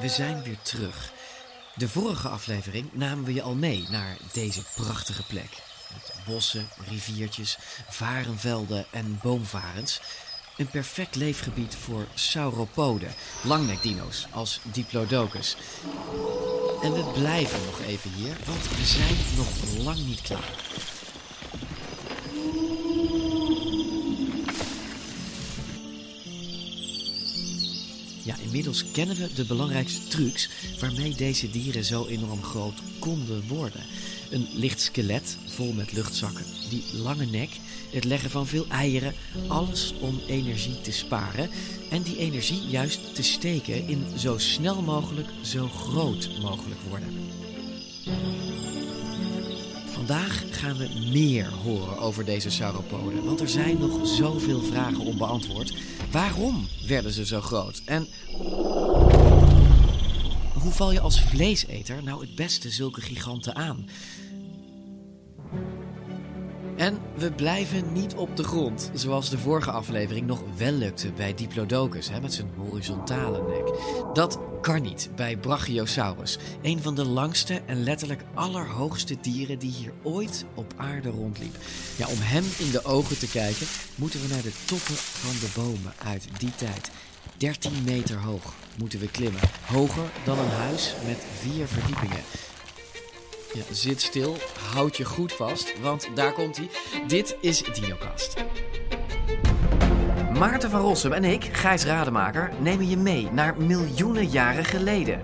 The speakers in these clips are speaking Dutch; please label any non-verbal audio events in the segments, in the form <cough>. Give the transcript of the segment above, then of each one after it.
We zijn weer terug. De vorige aflevering namen we je al mee naar deze prachtige plek. Met bossen, riviertjes, varenvelden en boomvarens. Een perfect leefgebied voor sauropoden, langnekdino's als Diplodocus. En we blijven nog even hier, want we zijn nog lang niet klaar. Inmiddels kennen we de belangrijkste trucs waarmee deze dieren zo enorm groot konden worden. Een licht skelet vol met luchtzakken, die lange nek, het leggen van veel eieren, alles om energie te sparen en die energie juist te steken in zo snel mogelijk zo groot mogelijk worden. Vandaag gaan we meer horen over deze sauropoden, want er zijn nog zoveel vragen onbeantwoord. Waarom werden ze zo groot? En hoe val je als vleeseter nou het beste zulke giganten aan? En we blijven niet op de grond, zoals de vorige aflevering nog wel lukte bij Diplodocus hè, met zijn horizontale nek. Dat kan niet bij Brachiosaurus, een van de langste en letterlijk allerhoogste dieren die hier ooit op aarde rondliep. Ja, om hem in de ogen te kijken, moeten we naar de toppen van de bomen uit die tijd. 13 meter hoog moeten we klimmen, hoger dan een huis met vier verdiepingen. Ja, zit stil, houd je goed vast, want daar komt hij. Dit is DinoCast. Maarten van Rossum en ik, Gijs Rademaker, nemen je mee naar miljoenen jaren geleden.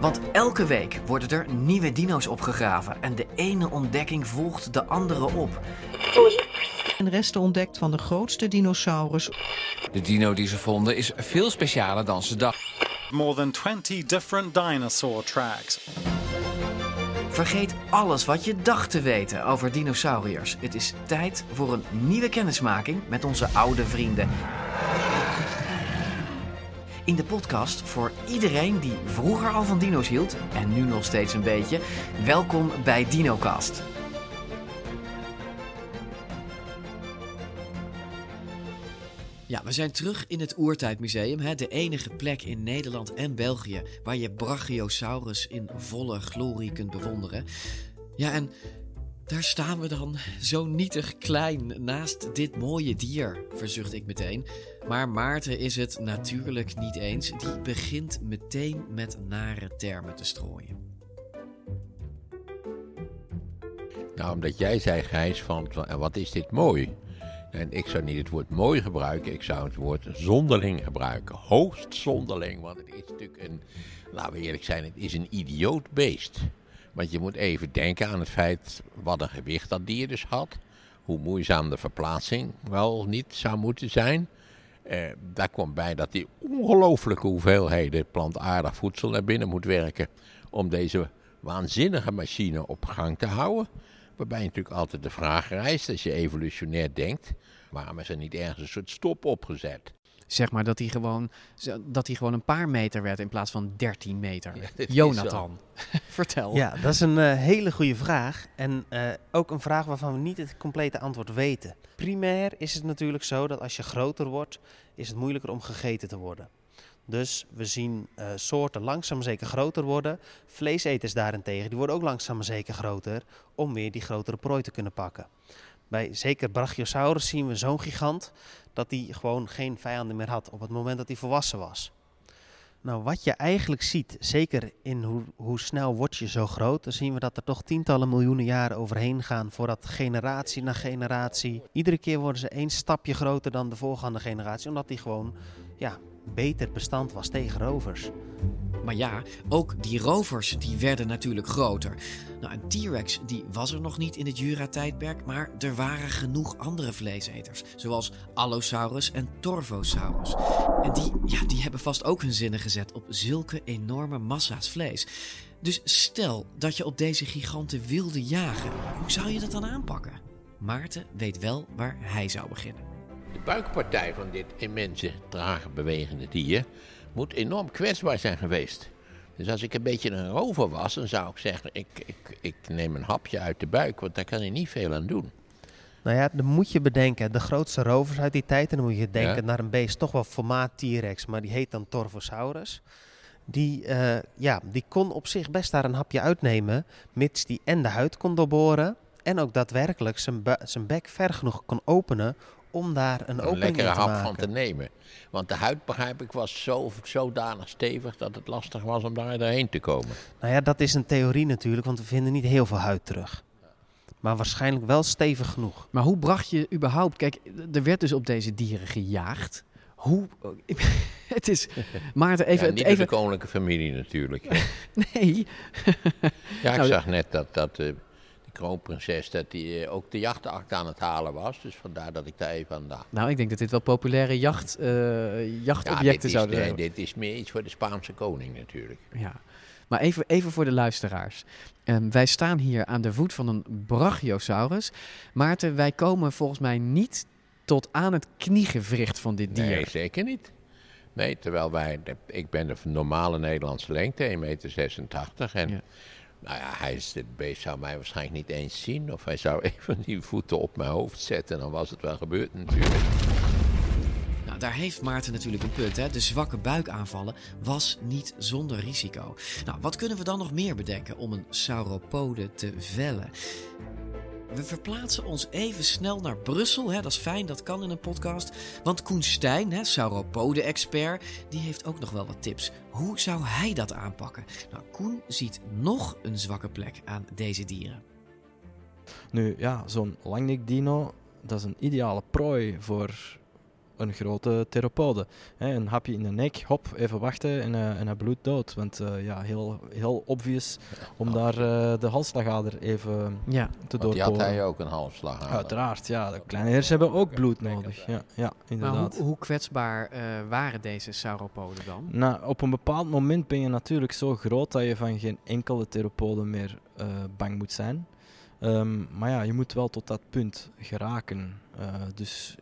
Want elke week worden er nieuwe dino's opgegraven en de ene ontdekking volgt de andere op. En resten ontdekt van de grootste dinosaurus. De dino die ze vonden is veel specialer dan ze dachten. More than 20 different dinosaur tracks. Vergeet alles wat je dacht te weten over dinosauriërs. Het is tijd voor een nieuwe kennismaking met onze oude vrienden. In de podcast voor iedereen die vroeger al van dino's hield en nu nog steeds een beetje. Welkom bij DinoCast. Ja, we zijn terug in het Oertijdmuseum, hè, de enige plek in Nederland en België waar je Brachiosaurus in volle glorie kunt bewonderen. Ja, en daar staan we dan, zo nietig klein naast dit mooie dier, verzucht ik meteen. Maar Maarten is het natuurlijk niet eens. Die begint meteen met nare termen te strooien. Nou, omdat jij zei, Gijs, van wat is dit mooi? En ik zou niet het woord mooi gebruiken, ik zou het woord zonderling gebruiken. Hoogst zonderling, want het is natuurlijk een, laten we eerlijk zijn, het is een idioot beest. Want je moet even denken aan het feit wat een gewicht dat dier dus had. Hoe moeizaam de verplaatsing wel niet zou moeten zijn. Eh, daar komt bij dat hij ongelooflijke hoeveelheden plantaardig voedsel naar binnen moet werken. Om deze waanzinnige machine op gang te houden. Waarbij natuurlijk altijd de vraag rijst, als je evolutionair denkt, waarom is er niet ergens een soort stop opgezet? Zeg maar dat hij gewoon, dat hij gewoon een paar meter werd in plaats van 13 meter. <laughs> Jonathan, <laughs> vertel. Ja, dat is een eh, hele goede vraag. En eh, ook een vraag waarvan we niet het complete antwoord weten. Primair is het natuurlijk zo dat als je groter wordt, is het moeilijker om gegeten te worden. Dus we zien eh, soorten langzaam zeker groter worden. Vleeseters daarentegen, die worden ook langzaam zeker groter om weer die grotere prooi te kunnen pakken. Bij zeker Brachiosaurus zien we zo'n gigant dat hij gewoon geen vijanden meer had op het moment dat hij volwassen was. Nou, wat je eigenlijk ziet, zeker in hoe, hoe snel word je zo groot, dan zien we dat er toch tientallen miljoenen jaren overheen gaan voordat generatie na generatie. Iedere keer worden ze één stapje groter dan de voorgaande generatie, omdat die gewoon ja, beter bestand was tegen rovers. Maar ja, ook die rovers die werden natuurlijk groter. Nou, een T-Rex die was er nog niet in het Jura-tijdperk, maar er waren genoeg andere vleeseters, zoals Allosaurus en Torvosaurus. En die, ja, die hebben vast ook hun zinnen gezet op zulke enorme massa's vlees. Dus stel dat je op deze giganten wilde jagen, hoe zou je dat dan aanpakken? Maarten weet wel waar hij zou beginnen. De buikpartij van dit immense, trage bewegende dier moet enorm kwetsbaar zijn geweest. Dus als ik een beetje een rover was, dan zou ik zeggen: ik, ik, ik neem een hapje uit de buik, want daar kan hij niet veel aan doen. Nou ja, dan moet je bedenken, de grootste rovers uit die tijd, en dan moet je denken Ja. naar een beest, toch wel formaat T-Rex, maar die heet dan Torvosaurus. Die, eh, ja, die kon op zich best daar een hapje uitnemen, mits die en de huid kon doorboren en ook daadwerkelijk zijn, zijn bek ver genoeg kon openen om daar een, Een opening lekkere in te hap maken. van te nemen. Want de huid, begrijp ik, was zo, zodanig stevig dat het lastig was om daar doorheen te komen. Nou ja, dat is een theorie natuurlijk, want we vinden niet heel veel huid terug. Maar waarschijnlijk wel stevig genoeg. Maar hoe bracht je überhaupt... Kijk, er werd dus op deze dieren gejaagd. Hoe... <laughs> het is... Maarten, even... ja, niet even de koninklijke familie natuurlijk. <laughs> nee. Ja, ik Nou, zag net dat, dat eh, de kroonprinses dat die, eh, ook de jachtakt aan het halen was. Dus vandaar dat ik daar even aan dacht. Nou, ik denk dat dit wel populaire jacht, Ja, jachtobjecten is, zouden nee, zijn. dit is meer iets voor de Spaanse koning natuurlijk. Ja. Maar even, even voor de luisteraars. Ehm, wij staan hier aan de voet van een Brachiosaurus. Maarten, wij komen volgens mij niet tot aan het kniegewricht van dit dier. Nee, zeker niet. Nee, terwijl wij, ik ben de normale Nederlandse lengte, 1,86 meter. En nou ja, hij dit beest zou mij waarschijnlijk niet eens zien. Of hij zou <laughs> even die voeten op mijn hoofd zetten. Dan was het wel gebeurd natuurlijk. Nou, daar heeft Maarten natuurlijk een punt. Hè? De zwakke buikaanvallen was niet zonder risico. Nou, wat kunnen we dan nog meer bedenken om een sauropode te vellen? We verplaatsen ons even snel naar Brussel. Hè? Dat is fijn, dat kan in een podcast. Want Koen Stijn, sauropode-expert, die heeft ook nog wel wat tips. Hoe zou hij dat aanpakken? Nou, Koen ziet nog een zwakke plek aan deze dieren. Nu ja, zo'n langnek dino, dat is een ideale prooi voor een grote theropode. Hè, een hapje in de nek, hop, even wachten en, eh, en hij bloedt dood. Want eh, ja, heel, heel obvious om daar eh, de halsslagader even Ja. te Want die had doorboren. hij ook een halfslag aan. Uiteraard, ja. De kleine hersen hebben ook bloed nodig. Ja, ja Maar inderdaad. hoe, hoe kwetsbaar eh, waren deze sauropoden dan? Nou, op een bepaald moment ben je natuurlijk zo groot dat je van geen enkele theropode meer eh, bang moet zijn. Ehm, maar ja, je moet wel tot dat punt geraken. Eh, dus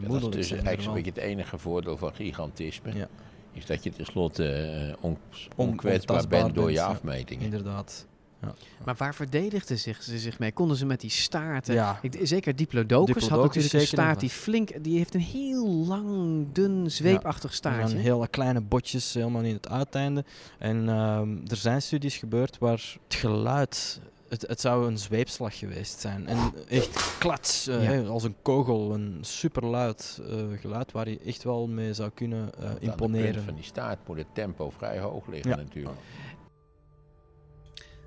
Ja, dat is dus eigenlijk wel- zo'n beetje het enige voordeel van gigantisme. Ja. Is dat je tenslotte eh, on, On- onkwetsbaar bent door je afmetingen. Inderdaad. Ja. Maar waar verdedigden zich, ze zich mee? Konden ze met die staarten? Ja. Ik, zeker Diplodocus, had Diplodocus natuurlijk een staart die flink... Die heeft een heel lang, dun, zweepachtig En staartje. dan hele kleine botjes helemaal in het uiteinde. En ehm, er zijn studies gebeurd waar het geluid... Het, het zou een zweepslag geweest zijn. En echt klats, eh, Ja. hè, als een kogel. Een superluid eh, geluid waar je echt wel mee zou kunnen eh, Aan de imponeren. punt van die staart moet het tempo vrij hoog liggen Ja. natuurlijk.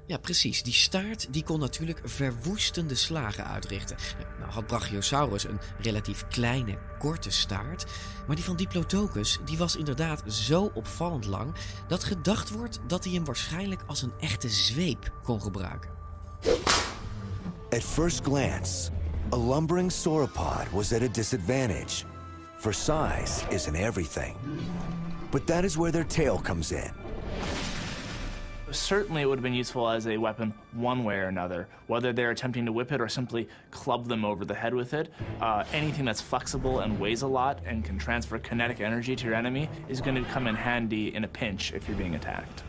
Ja, precies. Die staart die kon natuurlijk verwoestende slagen uitrichten. Nou had Brachiosaurus een relatief kleine, korte staart. Maar die van Diplodocus die was inderdaad zo opvallend lang... dat gedacht wordt dat hij hem waarschijnlijk als een echte zweep kon gebruiken. At first glance, a lumbering sauropod was at a disadvantage, for size isn't everything. But that is where their tail comes in. Certainly, it would have been useful as a weapon one way or another, whether they're attempting to whip it or simply club them over the head with it. Uh, anything that's flexible and weighs a lot and can transfer kinetic energy to your enemy is going to come in handy in a pinch if you're being attacked.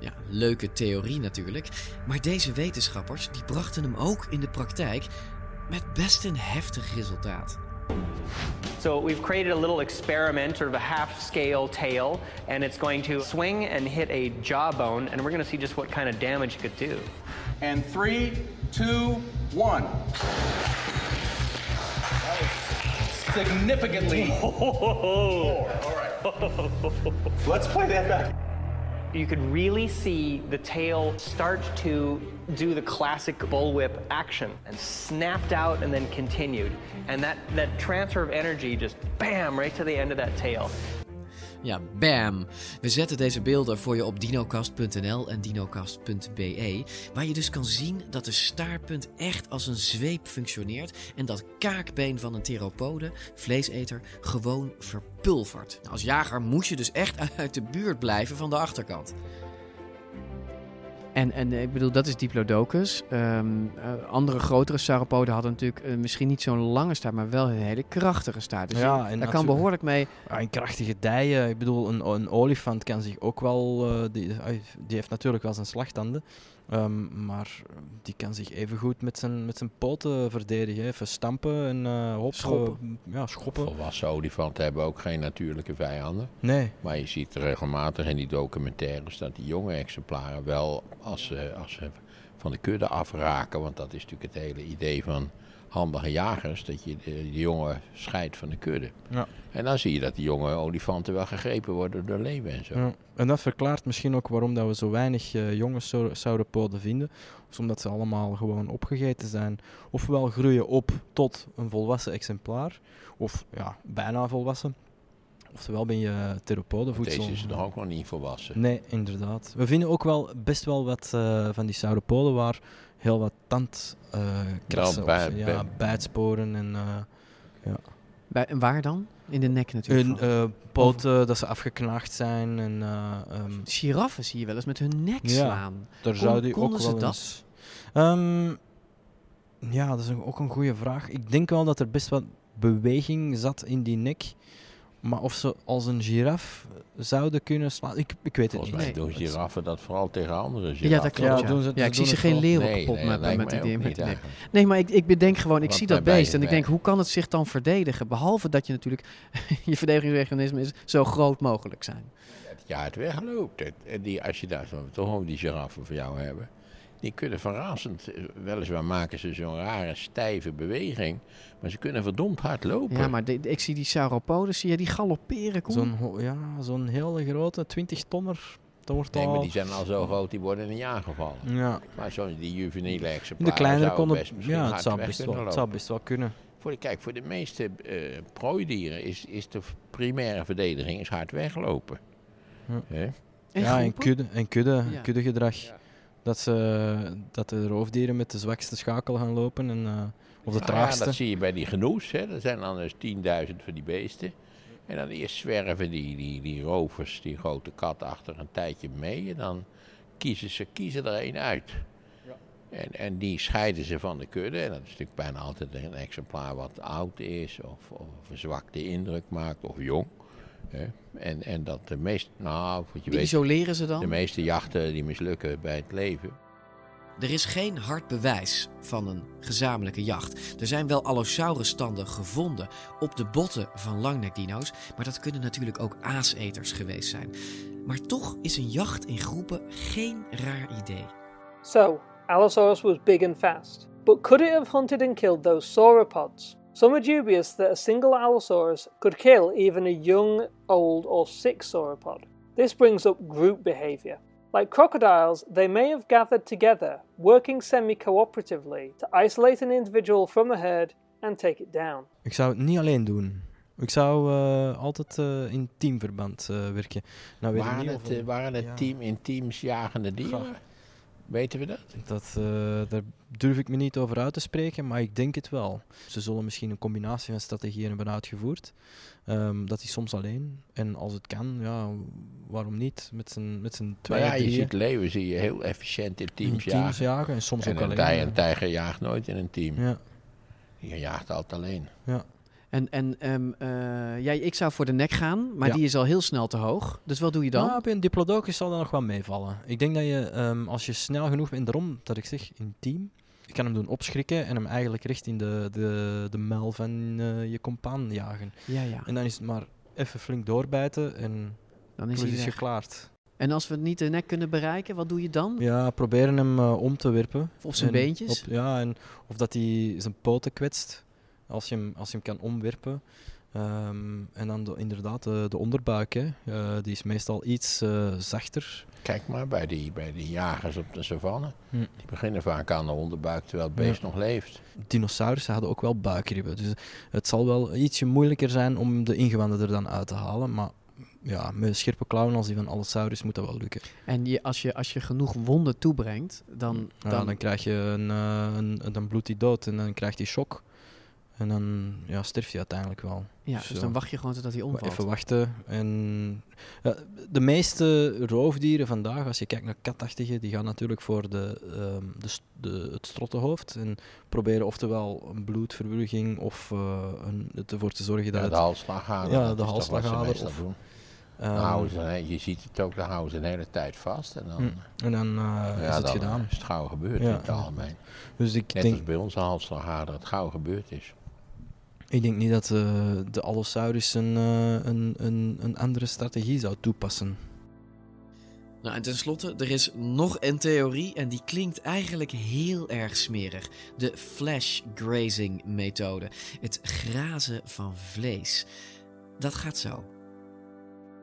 Ja, leuke theorie natuurlijk. Maar deze wetenschappers die brachten hem ook in de praktijk met best een heftig resultaat. So we've created a little experiment, sort of a half-scale tail, and it's going to swing and hit a jawbone, and we're going to see just what kind of damage it could do. And three, two, one. Significantly more. <laughs> All right. Let's play that back. You could really see the tail start to do the classic bullwhip action and snapped out and then continued. And that, that transfer of energy just bam right to the end of that tail. Ja, bam! We zetten deze beelden voor je op dinocast.nl en dinocast.be, waar je dus kan zien dat de staartpunt echt als een zweep functioneert en dat kaakbeen van een theropode, vleeseter, gewoon verpulvert. Nou, als jager moet je dus echt <laughs> uit de buurt blijven van de achterkant. En, en eh, ik bedoel, dat is Diplodocus. Ehm, eh, andere grotere sauropoden hadden natuurlijk eh, misschien niet zo'n lange staart, maar wel een hele krachtige staart. Dus Ja, en daar kan behoorlijk mee. Een krachtige dijen. Ik bedoel, een, een olifant kan zich ook wel... eh, die, die heeft natuurlijk wel zijn slagtanden. Ehm, maar die kan zich even goed met zijn, met zijn poten verdedigen. Even stampen en eh hop, Schoppen. ja, schoppen. Volwassen olifanten hebben ook geen natuurlijke vijanden. Nee. Maar je ziet regelmatig in die documentaires dat die jonge exemplaren wel, als ze, als ze van de kudde afraken, want dat is natuurlijk het hele idee van handige jagers, dat je de, de jongen scheidt van de kudde. Ja. En dan zie je dat die jonge olifanten wel gegrepen worden door leeuwen en zo. Ja. En dat verklaart misschien ook waarom dat we zo weinig eh, jonge sau- sauropoden vinden. Dus omdat ze allemaal gewoon opgegeten zijn. Ofwel groeien op tot een volwassen exemplaar. Of ja, bijna volwassen. Oftewel ben je theropodenvoedsel. Deze is nog ook nog niet volwassen. Nee, inderdaad. We vinden ook wel best wel wat eh, van die sauropoden waar heel wat tandkrassen Ja, op bij- ja, bij- bijtsporen en eh, ja. Bij, waar dan? In de nek natuurlijk. Hun eh, poten dat ze afgeknaagd zijn en ehm, Giraffen zie je wel eens met hun nek Ja, slaan. Daar Kon- zou die ook wel dat? eens- Ehm, ja, dat is ook een goede vraag. Ik denk wel dat er best wat beweging zat in die nek. Maar of ze als een giraf zouden kunnen slaan, ik, ik weet het Volgens niet. mij doen giraffen dat vooral tegen andere Ja, giraffen. dat klopt. Ja, doen ze- ja ik zie doen ze geen wel. leeuwen Nee, kapot nee, met, die met eigenlijk. Nee, maar ik, ik bedenk gewoon, ik zie dat beest en ik denk, hoe kan het zich dan verdedigen? Behalve dat je natuurlijk, <laughs> je verdedigingsmechanisme is zo groot mogelijk zijn. Ja, het wegloopt. Die, als je daar zo, toch over die giraffen voor jou hebben. Die kunnen verrassend, eh, weliswaar maken ze zo'n rare stijve beweging. Maar ze kunnen verdomd hard lopen. Ja, maar de- ik zie die sauropoden, zie je die galopperen? Zo'n ja, zo'n hele grote 20 tonner. Dat wordt Nee, al... maar die zijn al zo groot, die worden niet aangevallen. Ja. Maar zo'n die juveniele exemplaren de kleinere konden... best misschien Ja, het zou weg best, kunnen wel, het zou best wel kunnen. Voor de, kijk, voor de meeste eh, prooidieren is, is de primaire verdediging is hard weglopen. Ja. Hè? ja, en kudde, en kudde, Ja. kuddegedrag. Dat, ze, dat de roofdieren met de zwakste schakel gaan lopen. En, eh, of de Nou ja, traagste. dat zie je bij die genoes. Hè. Er zijn dan dus 10.000 van die beesten. En dan eerst zwerven die, die, die rovers, die grote kat, achter een tijdje mee. En dan kiezen ze kiezen er één uit. En, en die scheiden ze van de kudde. En dat is natuurlijk bijna altijd een exemplaar wat oud is, of, of een zwakte indruk maakt, of jong. Hè. En, en dat de meeste, nou, wat je Die weet, isoleren ze dan? de meeste jachten die mislukken bij het leven. Er is geen hard bewijs van een gezamenlijke jacht. Er zijn wel Allosaurus-standen gevonden op de botten van langnekdino's, maar dat kunnen natuurlijk ook aaseters geweest zijn. Maar toch is een jacht in groepen geen raar idee. So, Allosaurus was big and fast, but could it have hunted and killed those sauropods? Some are dubious that a single Allosaurus could kill even a young, old, or sick sauropod. This brings up group behavior. Like crocodiles, they may have gathered together, working semi cooperatively to isolate an individual from a herd and take it down. Ik zou het niet alleen doen. Ik zou eh, altijd eh, in teamverband eh, werken. Nou, weet ik Waren niet het, of- waren het ja. team in teams jagende dieren? Weten we dat? Dat, eh, daar durf ik me niet over uit te spreken, maar ik denk het wel. Ze zullen misschien een combinatie van strategieën hebben uitgevoerd. Ehm, dat is soms alleen. En als het kan, ja, waarom niet? Met z'n met z'n tweeën, ja, je drieën. ziet leeuwen zie je heel efficiënt in teams, In teams jagen en soms ook een alleen, tij-. Een tijger jaagt nooit in een team. Ja. Je jaagt altijd alleen. Ja. En, en ja, ik zou voor de nek gaan, maar Ja. die is al heel snel te hoog. Dus wat doe je dan? Nou, een diplodocus zal dat nog wel meevallen. Ik denk dat je, ehm, als je snel genoeg bent, daarom dat ik zeg, in team, je kan hem doen opschrikken en hem eigenlijk recht in de, de, de mel van eh, je compaan jagen. Ja, ja. En dan is het maar even flink doorbijten en Dan is weg. geklaard. En als we niet de nek kunnen bereiken, wat doe je dan? Ja, proberen hem eh, om te werpen. Of zijn En beentjes? op- ja, en of dat hij zijn poten kwetst, als je hem, als je hem kan omwerpen. Ehm, en dan de- inderdaad de, de onderbuik, hè. Eh, die is meestal iets eh, zachter. Kijk maar bij die, bij die jagers op de savanne. Hm. Die beginnen vaak aan de onderbuik terwijl het beest Ja. nog leeft. Dinosaurussen hadden ook wel buikribben. Dus het zal wel ietsje moeilijker zijn om de ingewanden er dan uit te halen. Maar ja, met scherpe klauwen als die van Allosaurus moet dat wel lukken. En je, als, je, als je genoeg wonden toebrengt, dan... Ja, dan, dan krijg je een, eh, een, dan bloedt hij dood en dan krijgt hij shock. En dan ja, sterft hij uiteindelijk wel. ja, dus dan wacht je gewoon totdat hij omvalt. Even wachten. En, ja, de meeste roofdieren vandaag, als je kijkt naar katachtigen, die gaan natuurlijk voor de, ehm, de, het strottenhoofd. En proberen oftewel een bloedverbruging of eh, een, ervoor te zorgen dat Ja, het... de halsslagader. Ja, de halsslagader. Of, doen. ehm, houden je ziet het ook, dan houden ze de hele tijd vast. En dan, Hm. En dan eh, ja, is het dan gedaan. is het gauw gebeurd Ja, in het algemeen. Dus ik Net denk- als bij onze halsslagader het gauw gebeurd is. Ik denk niet dat eh, de Allosaurus een, eh, een, een, een andere strategie zou toepassen. Nou, en tenslotte, er is nog een theorie en die klinkt eigenlijk heel erg smerig. De flash grazing methode. Het grazen van vlees. Dat gaat zo.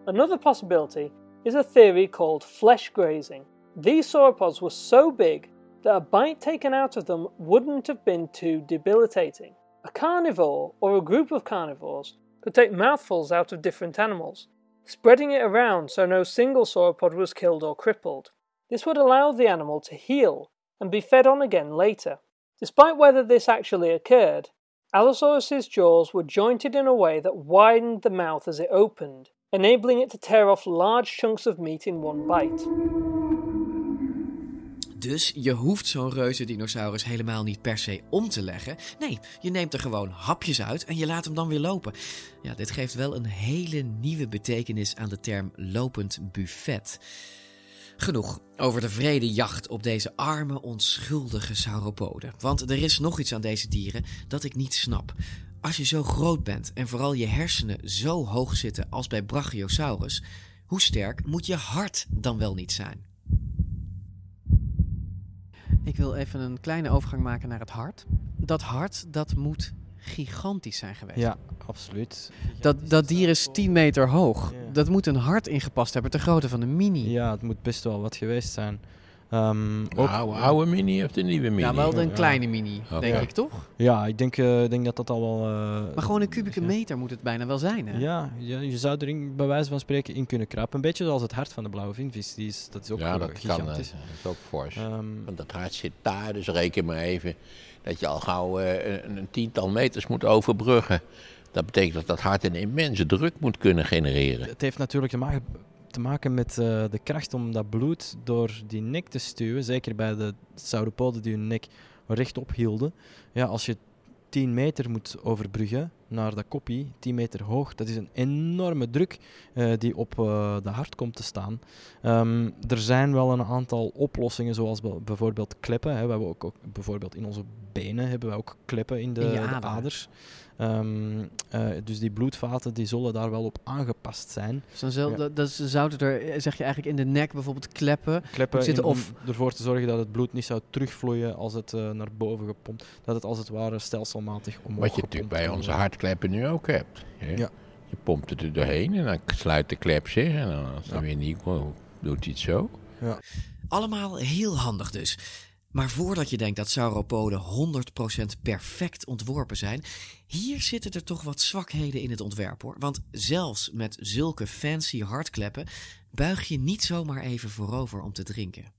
Another possibility is a theory called flesh grazing. These sauropods were so big that a bite taken out of them wouldn't have been too debilitating. A carnivore or a group of carnivores could take mouthfuls out of different animals, spreading it around so no single sauropod was killed or crippled. This would allow the animal to heal and be fed on again later. Despite whether this actually occurred, Allosaurus's jaws were jointed in a way that widened the mouth as it opened, enabling it to tear off large chunks of meat in one bite. Dus je hoeft zo'n reuzendinosaurus helemaal niet per se om te leggen. Nee, je neemt er gewoon hapjes uit en je laat hem dan weer lopen. Ja, dit geeft wel een hele nieuwe betekenis aan de term lopend buffet. Genoeg over de vrede jacht op deze arme, onschuldige sauropoden. Want er is nog iets aan deze dieren dat ik niet snap. Als je zo groot bent en vooral je hersenen zo hoog zitten als bij Brachiosaurus, hoe sterk moet je hart dan wel niet zijn? Ik wil even een kleine overgang maken naar het hart. Dat hart, dat moet gigantisch zijn geweest. Ja, absoluut. Dat, dat dier is 10 meter hoog. Dat moet een hart ingepast hebben, ter grootte van een mini. Ja, het moet best wel wat geweest zijn. Ehm, Een oude, oude mini of de nieuwe mini? Ja, wel een kleine mini, denk ik toch? Ja, ik denk, eh, denk dat dat al wel... eh, Maar gewoon een kubieke meter moet het bijna wel zijn, hè? Ja, ja, je zou er in, bij wijze van spreken in kunnen kruipen. Een beetje zoals het hart van de blauwe vinvis. Die is, dat is ook ja, dat kan. gigantisch. Dat is ook fors. Ehm, Want dat hart zit daar, dus reken maar even dat je al gauw eh, een, een tiental meters moet overbruggen. Dat betekent dat dat hart een immense druk moet kunnen genereren. Het heeft natuurlijk te maken, te maken met eh, de kracht om dat bloed door die nek te stuwen. Zeker bij de sauropoden die hun nek rechtop hielden. Ja, als je 10 meter moet overbruggen naar dat koppie, 10 meter hoog, dat is een enorme druk eh, die op eh de hart komt te staan. Ehm, er zijn wel een aantal oplossingen, zoals bij- bijvoorbeeld kleppen. Hè. We hebben ook, ook bijvoorbeeld in onze benen hebben we ook kleppen in de, aders. Eh, dus die bloedvaten die zullen daar wel op aangepast zijn. Dus dan zal, Ja. dat, dat ze zouden er, eh, zeg je eigenlijk, in de nek bijvoorbeeld kleppen, kleppen zitten. in- Of, om ervoor te zorgen dat het bloed niet zou terugvloeien als het eh, naar boven gepompt. Dat het als het ware stelselmatig omhoog Wat je natuurlijk bij onze hartkleppen nu ook hebt. hè. Ja. Je pompt het er doorheen en dan sluit de klep zich. En dan, als dan weer niet wil, doet hij het zo. Ja. Allemaal heel handig dus. Maar voordat je denkt dat sauropoden 100% perfect ontworpen zijn, hier zitten er toch wat zwakheden in het ontwerp hoor. Want zelfs met zulke fancy hartkleppen buig je niet zomaar even voorover om te drinken.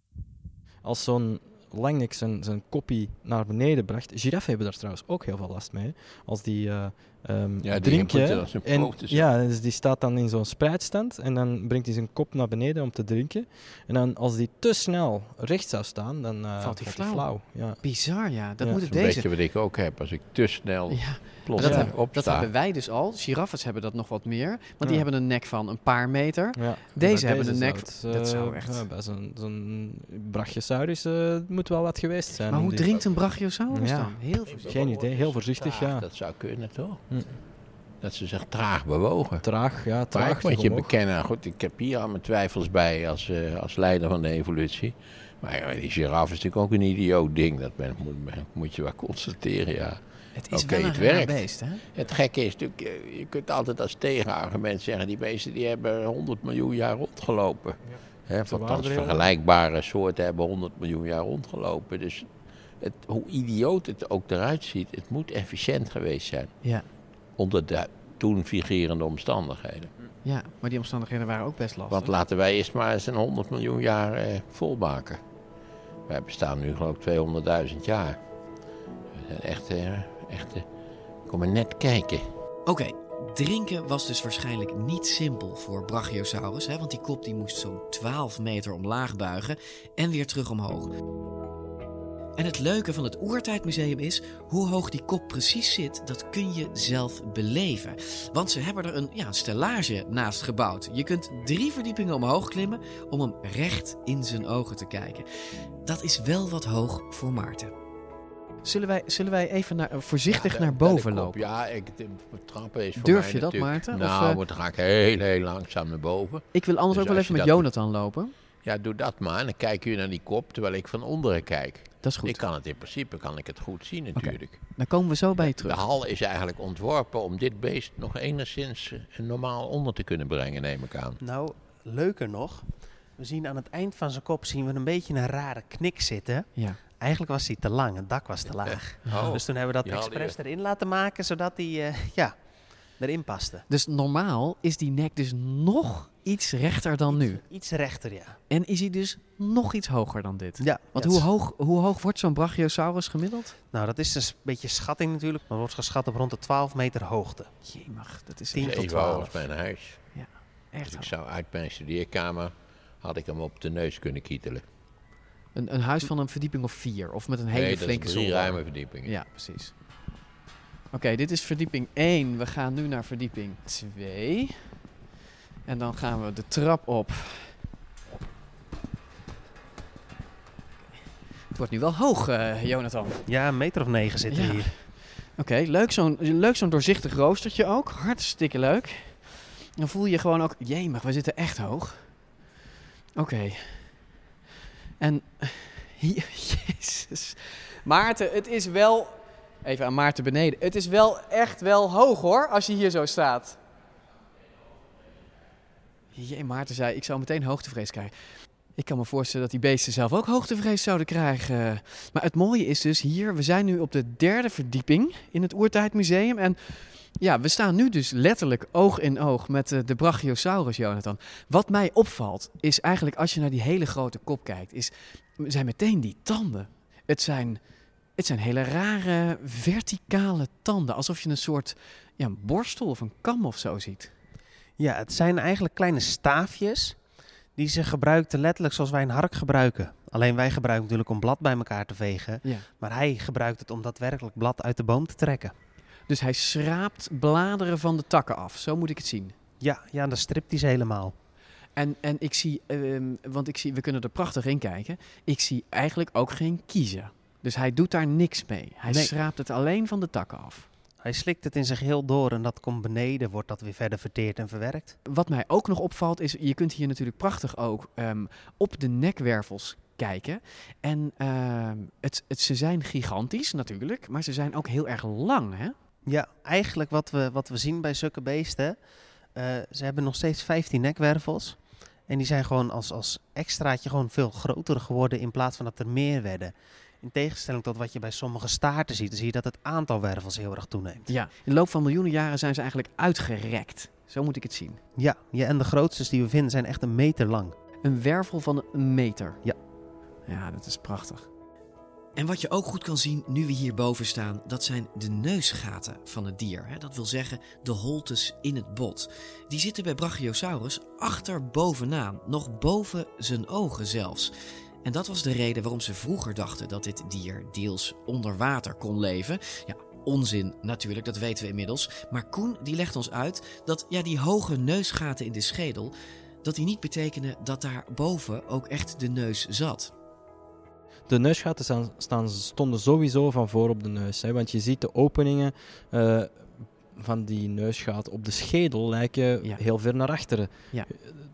Als zo'n langnek zijn, zijn koppie naar beneden bracht. Giraffen hebben daar trouwens ook heel veel last mee. Als die eh, ehm, Ja, die drinken. als en, ja, dus die staat dan in zo'n spreidstand. En dan brengt hij zijn kop naar beneden om te drinken. En dan als die te snel recht zou staan, dan eh, Valt hij flauw. Ja. Bizar, ja. Dat Ja. moet Dat het is een deze. beetje wat ik ook heb. Als ik te snel Ja, plots dat, eh, hebben, dat hebben wij dus al. Giraffes hebben dat nog wat meer. Want die hebben een nek van een paar meter. Ja. Deze hebben een nek... het, dat eh, zou echt... ja, bij zo'n zo'n brachiosaurus eh, moet wel wat geweest zijn. maar hoe drinkt een brachiosaurus Ja. dan? Heel voorzichtig. Geen idee, heel voorzichtig, ja. Dat zou kunnen, toch? Hm. Dat ze zich traag bewogen. Traag, ja, Maar ik traag. moet je bekennen, goed, ik heb hier al mijn twijfels bij als, eh, als leider van de evolutie. Maar ja, die giraffe is natuurlijk ook een idioot ding. Dat ben, moet, moet je wel constateren, ja. Het is wel een het beest, hè? Het gekke is natuurlijk, eh, je kunt altijd als tegenargument zeggen... die beesten die hebben 100 miljoen jaar rondgelopen. Hè, waren althans, er vergelijkbare soorten hebben 100 miljoen jaar rondgelopen. Dus het, hoe idioot het ook eruit ziet, het moet efficiënt geweest zijn. Ja. Onder de toen vigerende omstandigheden. Ja, maar die omstandigheden waren ook best lastig. Want laten wij eerst maar eens een 100 miljoen jaar eh, volmaken. Wij bestaan nu geloof ik 200.000 jaar. We zijn echt, eh, echt eh, kom maar net kijken. Oké, drinken was dus waarschijnlijk niet simpel voor Brachiosaurus, hè, want die kop die moest zo'n 12 meter omlaag buigen en weer terug omhoog. En het leuke van het Oertijdmuseum is, hoe hoog die kop precies zit, dat kun je zelf beleven. Want ze hebben er een, ja, een stellage naast gebouwd. Je kunt drie verdiepingen omhoog klimmen om hem recht in zijn ogen te kijken. Dat is wel wat hoog voor Maarten. Zullen wij, zullen wij even naar, voorzichtig Ja, naar de boven kop, lopen? Ja, ik, de trappen is voor Durf mij je dat, natuurlijk- Maarten? Nou, eh, maar dan ga ik heel, heel langzaam naar boven. Ik wil anders Dus ook wel even met Jonathan lopen. Ja, doe dat maar. En dan kijk je naar die kop, terwijl ik van onderen kijk. Dat is goed. Ik kan het in principe kan ik het goed zien natuurlijk. Dan komen we zo bij je terug. De hal is eigenlijk ontworpen om dit beest nog enigszins eh, normaal onder te kunnen brengen, neem ik aan. Nou, leuker nog. We zien aan het eind van zijn kop zien we een beetje een rare knik zitten. Ja. Eigenlijk was hij te lang, het dak was te laag. <laughs> Oh, dus toen hebben we dat expres erin laten maken, zodat hij eh, ja, erin paste. Dus normaal is die nek dus nog iets rechter dan nu. Iets rechter, ja. En is hij dus nog iets hoger dan dit. Ja, Want hoe, hoog, hoe hoog wordt zo'n Brachiosaurus gemiddeld? Nou, dat is een beetje schatting natuurlijk, maar wordt geschat op rond de 12 meter hoogte. Jemig, dat is 10 Dat is tot even hoog 12. als mijn huis. Ja, echt Dus ik zou uit mijn studeerkamer, had ik hem op de neus kunnen kietelen. Een, een huis van een verdieping of vier. Of met een hele nee, flinke drie zolder. ruime verdiepingen. Ja, precies. Oké, dit is verdieping 1. We gaan nu naar verdieping 2. En dan gaan we de trap op. Het wordt nu wel hoog, eh, Jonathan. Ja, een meter of negen zitten Ja. hier. Oké, leuk zo'n leuk zo'n doorzichtig roostertje ook. Hartstikke leuk. Dan voel je gewoon ook, jee, we zitten echt hoog. Oké. En, <laughs> hier, jezus. Maarten, het is wel, even aan Maarten beneden. Het is wel echt wel hoog hoor, als je hier zo staat. Jee, Maarten zei, ik zou meteen hoogtevrees krijgen. Ik kan me voorstellen dat die beesten zelf ook hoogtevrees zouden krijgen. Maar het mooie is dus hier, we zijn nu op de derde verdieping in het Oertijdmuseum. En ja, we staan nu dus letterlijk oog in oog met eh, de Brachiosaurus, Jonathan. Wat mij opvalt is eigenlijk als je naar die hele grote kop kijkt, is, zijn meteen die tanden. Het zijn, het zijn hele rare verticale tanden, alsof je een soort ja, een borstel of een kam of zo ziet. Ja, het zijn eigenlijk kleine staafjes die ze gebruikten letterlijk zoals wij een hark gebruiken. Alleen wij gebruiken natuurlijk om blad bij elkaar te vegen. Ja. Maar hij gebruikt het om daadwerkelijk blad uit de boom te trekken. Dus hij schraapt bladeren van de takken af, zo moet ik het zien. Ja, ja dan stript hij ze helemaal. En, en ik zie, ehm, want ik zie, we kunnen er prachtig in kijken. Ik zie eigenlijk ook geen kiezen. Dus hij doet daar niks mee. Hij Nee. schraapt het alleen van de takken af. Hij slikt het in zijn geheel door en dat komt beneden, wordt dat weer verder verteerd en verwerkt. Wat mij ook nog opvalt is, je kunt hier natuurlijk prachtig ook ehm, op de nekwervels kijken. En ehm, het, het, ze zijn gigantisch natuurlijk, maar ze zijn ook heel erg lang, hè? Ja, eigenlijk wat we, wat we zien bij zulke beesten, eh, ze hebben nog steeds 15 nekwervels. En die zijn gewoon als, als extraatje gewoon veel groter geworden in plaats van dat er meer werden. In tegenstelling tot wat je bij sommige staarten ziet, zie je dat het aantal wervels heel erg toeneemt. Ja. In de loop van miljoenen jaren zijn ze eigenlijk uitgerekt. Zo moet ik het zien. Ja, ja en de grootste die we vinden zijn echt een meter lang. Een wervel van een meter. Ja. Ja, dat is prachtig. En wat je ook goed kan zien nu we hierboven staan, dat zijn de neusgaten van het dier. hè. Dat wil zeggen de holtes in het bot. Die zitten bij Brachiosaurus achter bovenaan, nog boven zijn ogen zelfs. En dat was de reden waarom ze vroeger dachten dat dit dier deels onder water kon leven. Ja, onzin natuurlijk, dat weten we inmiddels. Maar Koen die legt ons uit dat ja, die hoge neusgaten in de schedel, dat die niet betekenen dat daar boven ook echt de neus zat. De neusgaten staan, stonden sowieso van voor op de neus. Hè, want je ziet de openingen eh, van die neusgaten op de schedel lijken heel ver naar achteren. Ja.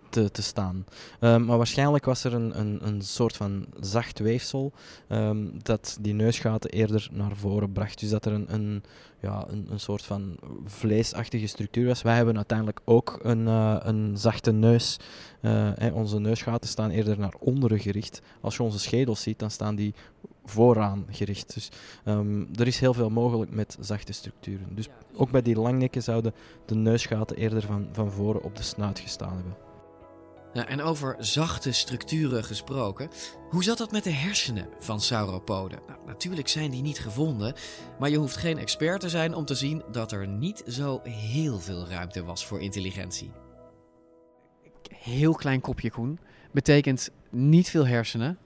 te, te staan. Ehm, maar waarschijnlijk was er een, een, een soort van zacht weefsel ehm, dat die neusgaten eerder naar voren bracht. Dus dat er een, een, ja, een, een soort van vleesachtige structuur was. Wij hebben uiteindelijk ook een, eh, een zachte neus. Eh, hè, onze neusgaten staan eerder naar onderen gericht. Als je onze schedels ziet, dan staan die vooraan gericht. Dus ehm, er is heel veel mogelijk met zachte structuren. Dus ook bij die langnekken zouden de neusgaten eerder van, van voren op de snuit gestaan hebben. Ja, en over zachte structuren gesproken, hoe zat dat met de hersenen van sauropoden? Nou, natuurlijk zijn die niet gevonden, maar je hoeft geen expert te zijn om te zien dat er niet zo heel veel ruimte was voor intelligentie. Heel klein kopje Koen. Betekent niet veel hersenen.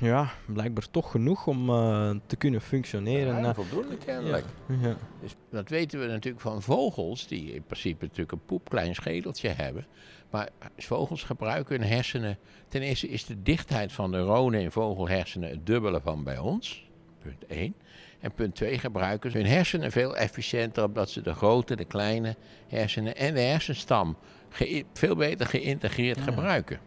Ja, blijkbaar toch genoeg om uh, te kunnen functioneren. Ja, voldoende kennelijk. Ja. Ja. Dus dat weten we natuurlijk van vogels, die in principe natuurlijk een poepklein schedeltje hebben. Maar vogels gebruiken hun hersenen. Ten eerste is de dichtheid van neuronen in vogelhersenen het dubbele van bij ons. Punt 1. En punt 2 gebruiken ze hun hersenen veel efficiënter, omdat ze de grote, de kleine hersenen en de hersenstam veel beter geïntegreerd gebruiken.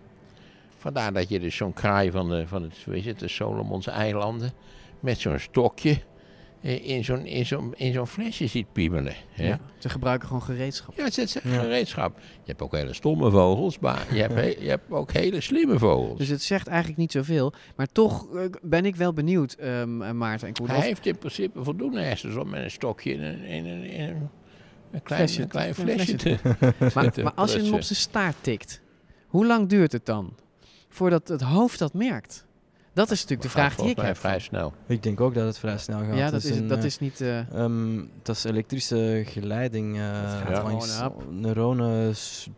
Vandaar dat je dus zo'n kraai van de, van het, weet je, de Solomonse eilanden met zo'n stokje in zo'n, in, zo'n, in zo'n flesje ziet piemelen. Hè? Ja, ze gebruiken gewoon gereedschap. Ja, het is gereedschap. Je hebt ook hele stomme vogels, maar je hebt, he, je hebt ook hele slimme vogels. Dus het zegt eigenlijk niet zoveel. Maar toch uh, ben ik wel benieuwd, um, Maarten en Koen. Hij heeft in principe voldoende hersens om met een stokje in een, in een, in een, een klein flesje, een klein flesje, te, <laughs> <laughs> maar, maar als je hem op zijn staart tikt, hoe lang duurt het dan? voordat het hoofd dat merkt? Dat is natuurlijk de vraag die ik heb. vrij snel. Ik denk ook dat het vrij snel gaat. Ja, dat, is, een, dat is niet... Uh, um, dat is elektrische geleiding uh, ja. langs neuronen. Pff,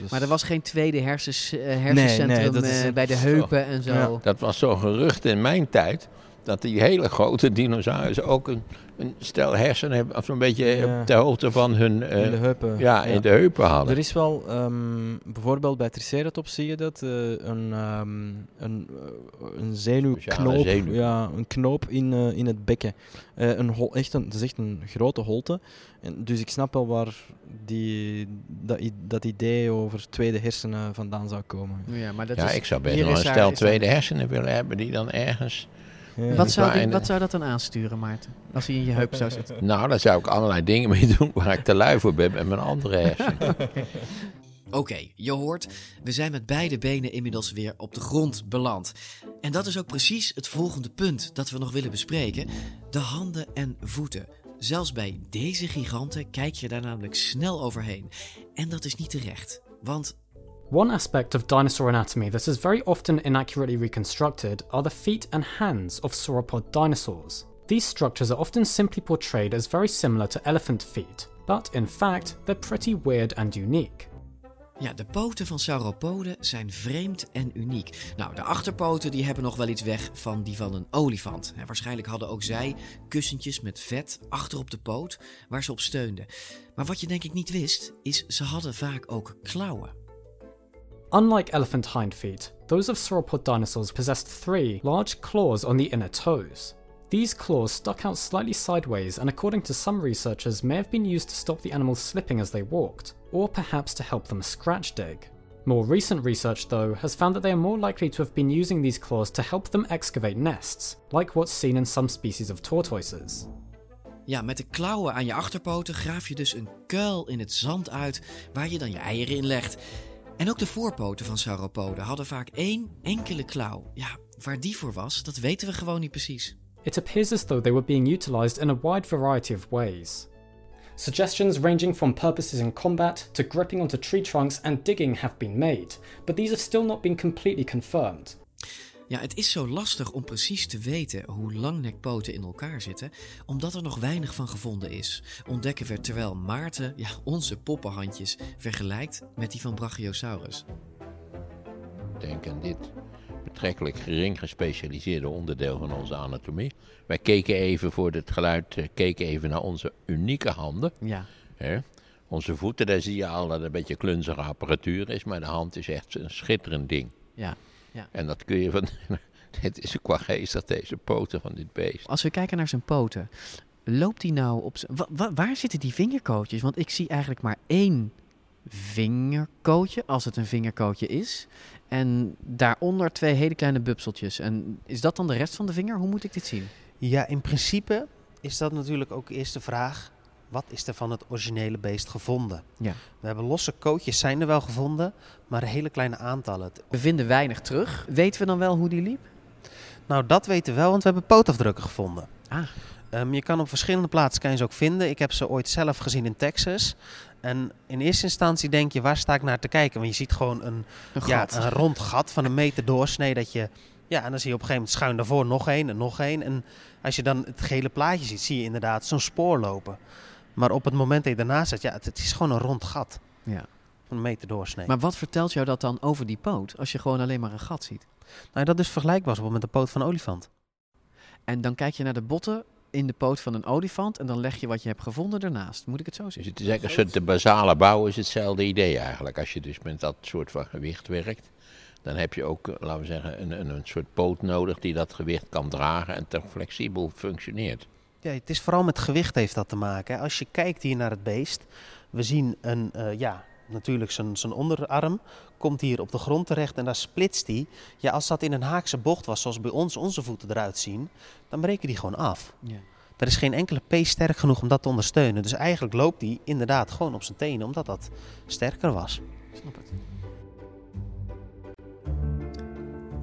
dus maar er was geen tweede hersens, uh, hersencentrum nee, nee, bij de heupen en zo. Ja. Dat was zo'n gerucht in mijn tijd dat die hele grote dinosaurussen ook een, een stel hersenen hebben, of een beetje ja. ter hoogte van hun uh, in de heupen. Ja, in de heupen hadden. Er is wel, um, bijvoorbeeld bij Triceratops zie je dat, uh, een, um, een, uh, een zenuwknoop, zenuw. ja, een knoop in, in het bekken. een hol, echt een, het is echt een grote holte. En dus ik snap wel waar die, dat, dat idee over tweede hersenen vandaan zou komen. Ja, maar dat ja is, ik zou best wel een stel tweede hersenen willen hebben die dan ergens ja, wat, zou die, wat zou dat dan aansturen, Maarten? Als hij in je heup zou zitten? Nou, daar zou ik allerlei dingen mee doen waar ik te lui voor ben met mijn andere hersenen. <laughs> Oké, okay, je hoort, we zijn met beide benen inmiddels weer op de grond beland. En dat is ook precies het volgende punt dat we nog willen bespreken: de handen en voeten. Zelfs bij deze giganten kijk je daar namelijk snel overheen. En dat is niet terecht, want One aspect of dinosaur anatomy that is very often inaccurately reconstructed are the feet and hands of sauropod dinosaurs. These structures are often simply portrayed as very similar to elephant feet, but in fact, they're pretty weird and unique. Ja, de poten van sauropoden zijn vreemd en uniek. Nou, de achterpoten die hebben nog wel iets weg van die van een olifant. waarschijnlijk hadden ook zij kussentjes met vet achter op de poot waar ze op steunden. Maar wat je denk ik niet wist, is ze hadden vaak ook klauwen. Unlike elephant hind feet, those of sauropod dinosaurs possessed three large claws on the inner toes. These claws stuck out slightly sideways and, according to some researchers, may have been used to stop the animals slipping as they walked, or perhaps to help them scratch dig. More recent research, though, has found that they are more likely to have been using these claws to help them excavate nests, like what's seen in some species of tortoises. Ja, met de klauwen aan je achterpoten graaf je dus een kuil in het zand uit waar je dan je eieren in legt. En ook de voorpoten van sauropoden hadden vaak één enkele klauw. Ja, waar die voor was, dat weten we gewoon niet precies. It appears as though they were being utilized in a wide variety of ways. Suggestions ranging from purposes in combat to gripping onto tree trunks and digging have been made, but these have still not been completely confirmed. Ja, het is zo lastig om precies te weten hoe langnekpoten in elkaar zitten, omdat er nog weinig van gevonden is. Ontdekken we terwijl Maarten ja, onze poppenhandjes vergelijkt met die van Brachiosaurus. Denk aan dit betrekkelijk gering gespecialiseerde onderdeel van onze anatomie. Wij keken even voor het geluid, eh, keken even naar onze unieke handen. Ja. Hè? Onze voeten, daar zie je al dat het een beetje klunzige apparatuur is, maar de hand is echt een schitterend ding. Ja. Ja. En dat kun je van. <laughs> Het is qua geestig, deze poten van dit beest. Als we kijken naar zijn poten, loopt hij nou op. Wa waar zitten die vingerkootjes? Want ik zie eigenlijk maar één vingerkootje, als het een vingerkootje is. En daaronder twee hele kleine bupseltjes. En is dat dan de rest van de vinger? Hoe moet ik dit zien? Ja, in principe is dat natuurlijk ook eerst de vraag: wat is er van het originele beest gevonden? Ja. We hebben losse kootjes zijn er wel gevonden, maar hele kleine aantallen. We vinden weinig terug. Weten we dan wel hoe die liep? Nou, dat weten we wel, want we hebben pootafdrukken gevonden. Ah. Ehm, je kan op verschillende plaatsen kan je ze ook vinden. Ik heb ze ooit zelf gezien in Texas. En in eerste instantie denk je, waar sta ik naar te kijken? Want je ziet gewoon een, Een ja, gat. een rond gat van een meter doorsnee. Dat je, ja, en dan zie je op een gegeven moment schuin daarvoor nog één en nog één. En als je dan het gele plaatje ziet, zie je inderdaad zo'n spoor lopen. Maar op het moment dat je daarnaast zit, ja, het, het is gewoon een rond gat. Ja. Van een meter doorsnee. Maar wat vertelt jou dat dan over die poot, als je gewoon alleen maar een gat ziet? Nou, dat is vergelijkbaar met de poot van een olifant. En dan kijk je naar de botten in de poot van een olifant en dan leg je wat je hebt gevonden ernaast. Moet ik het zo zien? Dus het is eigenlijk een soort de basale bouw is hetzelfde idee eigenlijk. Als je dus met dat soort van gewicht werkt, dan heb je ook, laten we zeggen, een, een, een soort poot nodig die dat gewicht kan dragen en toch flexibel functioneert. Ja, het is vooral met gewicht heeft dat te maken. Als je kijkt hier naar het beest, we zien een, eh, ja, natuurlijk zijn, zijn onderarm komt hier op de grond terecht en daar splitst hij. Ja, als dat in een haakse bocht was, zoals bij ons onze voeten eruit zien, dan breken die gewoon af. Ja. Er is geen enkele pees sterk genoeg om dat te ondersteunen. Dus eigenlijk loopt hij inderdaad gewoon op zijn tenen, omdat dat sterker was. Snap het.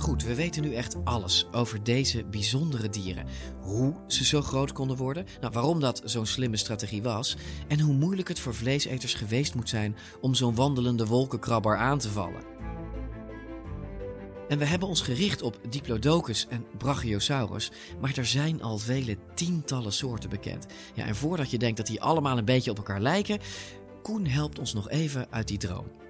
Goed, we weten nu echt alles over deze bijzondere dieren. Hoe ze zo groot konden worden, nou, waarom dat zo'n slimme strategie was en hoe moeilijk het voor vleeseters geweest moet zijn om zo'n wandelende wolkenkrabber aan te vallen. En we hebben ons gericht op Diplodocus en Brachiosaurus, maar er zijn al vele tientallen soorten bekend. Ja, en voordat je denkt dat die allemaal een beetje op elkaar lijken, Koen helpt ons nog even uit die droom.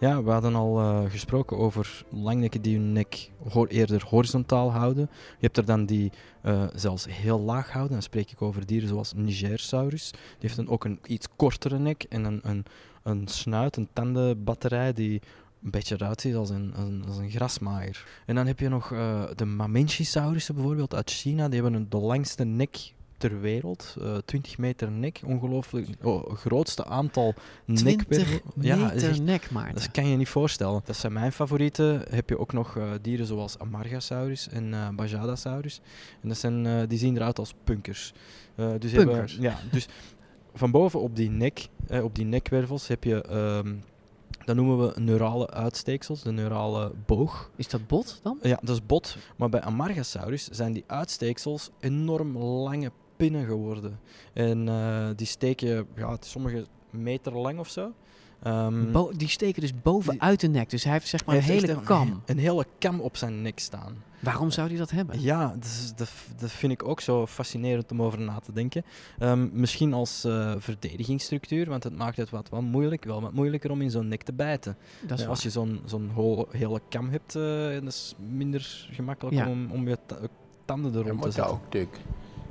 Ja, we hadden al eh, gesproken over langnekken die hun nek ho- eerder horizontaal houden. Je hebt er dan die eh, zelfs heel laag houden. Dan spreek ik over dieren zoals Nigersaurus. Die heeft dan ook een iets kortere nek en een, een, een snuit, een tandenbatterij die een beetje eruit ziet als een, als een grasmaaier. En dan heb je nog eh, de Mamenchisaurussen bijvoorbeeld uit China. Die hebben een, de langste nek ter wereld. eh 20 meter nek, ongelooflijk. Oh, grootste aantal 20 nekwervel. Ja, is meter nek, Maarten. Dat kan je niet voorstellen. Dat zijn mijn favorieten. Heb je ook nog eh, dieren zoals Amargasaurus en eh Bajadasaurus. En dat zijn, eh, die zien eruit als punkers. Eh, dus hebben- Punkers? ja, dus van boven op die nek, eh, op die nekwervels heb je... ehm, dat noemen we neurale uitsteeksels, de neurale boog. Is dat bot dan? Ja, dat is bot. Maar bij Amargasaurus zijn die uitsteeksels enorm lange pinnen geworden. En eh, die steken, ja, sommige meter lang of zo. Ehm, Bo- die steken dus bovenuit de nek. Dus hij heeft zeg maar een hele echt kam. Een hele kam op zijn nek staan. Waarom zou hij dat hebben? Ja, dat, is- dat, dat vind ik ook zo fascinerend om over na te denken. Ehm, misschien als eh, verdedigingsstructuur, want het maakt het wat, wat moeilijk, wel wat moeilijker om in zo'n nek te bijten. Dat is Ja, als je zo'n zo'n hele kam hebt, eh, dat is minder gemakkelijk Ja. om, om je ta- tanden erop te zetten. ook natuurlijk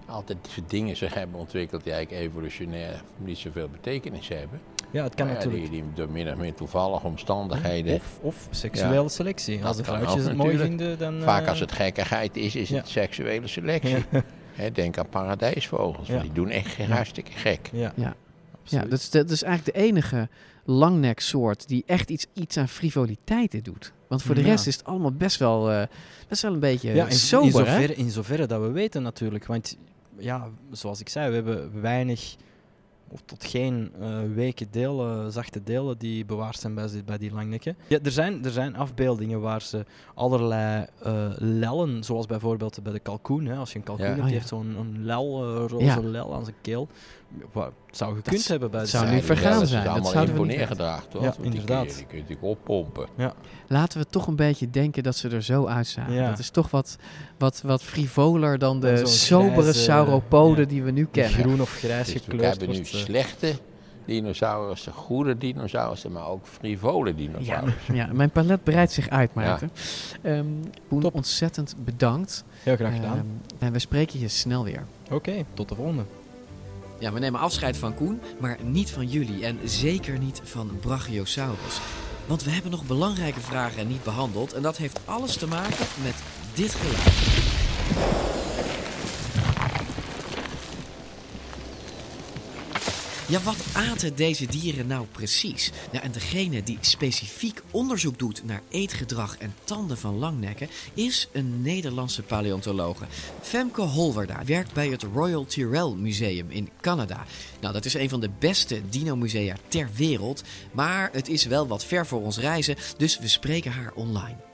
altijd dingen zich hebben ontwikkeld die eigenlijk evolutionair niet zoveel betekenis hebben. Ja, het kan Maar natuurlijk. Die, die door min of meer toevallige omstandigheden. Of, of seksuele selectie. Als de vrouwtjes het mooi vinden, dan... Vaak eh, als het gekkigheid is, is ja. het seksuele selectie. Ja. <laughs> Hè, denk aan paradijsvogels, want Ja. die doen echt Ja. hartstikke gek. Ja. Ja, ja dat, is, dat is eigenlijk de enige langneksoort die echt iets, iets aan frivoliteiten doet. Want voor de Ja. rest is het allemaal best wel, eh, best wel een beetje Ja, in, sober, in, hè? zoverre, in zoverre dat we weten natuurlijk. Want ja, zoals ik zei, we hebben weinig of tot geen eh weken delen, zachte delen die bewaard zijn bij, die- bij die langnekken. Ja, er, zijn, er zijn afbeeldingen waar ze allerlei eh, lellen, zoals bijvoorbeeld bij de kalkoen. Hè, als je een kalkoen Ja. hebt, Oh, die ja. heeft zo'n een lel, eh, roze Ja. lel aan zijn keel. Wat zou gekund hebben bij dat de zou nu vergaan Ja, dat zijn. is Dat allemaal zouden we niet neergedragen, toch? Ja, Want inderdaad. Die kun je natuurlijk oppompen. Ja. Laten we toch een beetje denken dat ze er zo uitzagen. Ja. Dat is toch wat, wat, wat frivoler dan de sobere grijze, sauropoden ja. die we nu kennen. groen of grijs Dus we hebben nu eh. slechte dinosaurussen, goede dinosaurussen, maar ook frivole Ja, dinosaurussen. ja, mijn palet breidt zich uit, Maarten. Ehm Koen, ontzettend bedankt. Heel graag gedaan. Ehm, en we spreken je snel weer. Oké, tot de volgende. Ja, we nemen afscheid van Koen, maar niet van jullie en zeker niet van Brachiosaurus. Want we hebben nog belangrijke vragen niet behandeld en dat heeft alles te maken met dit geluid. Ja, wat aten deze dieren nou precies? Nou, en degene die specifiek onderzoek doet naar eetgedrag en tanden van langnekken is een Nederlandse paleontologe. Femke Holwerda werkt bij het Royal Tyrrell Museum in Canada. Nou, dat is een van de beste dino-musea ter wereld, maar het is wel wat ver voor ons reizen, dus we spreken haar online.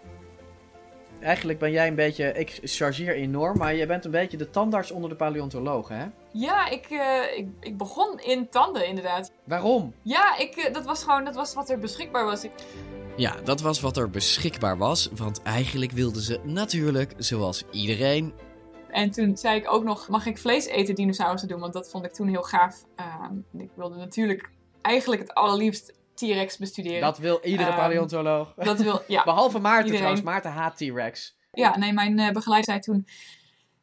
Eigenlijk ben jij een beetje, ik chargeer enorm, maar je bent een beetje de tandarts onder de paleontologen, hè? Ja, ik, eh, ik, ik begon in tanden inderdaad. Waarom? Ja, ik, eh, dat was gewoon dat was wat er beschikbaar was. Ik... Ja, dat was wat er beschikbaar was, want eigenlijk wilden ze natuurlijk, zoals iedereen, En toen zei ik ook nog, mag ik vlees eten dinosaurussen doen? Want dat vond ik toen heel gaaf. Ehm, ik wilde natuurlijk eigenlijk het allerliefst T-Rex bestuderen. Dat wil iedere Ehm, paleontoloog. Dat wil, ja. <laughs> Behalve Maarten Iedereen. trouwens. Maarten haat T-Rex. Ja, nee, mijn eh, begeleider zei toen...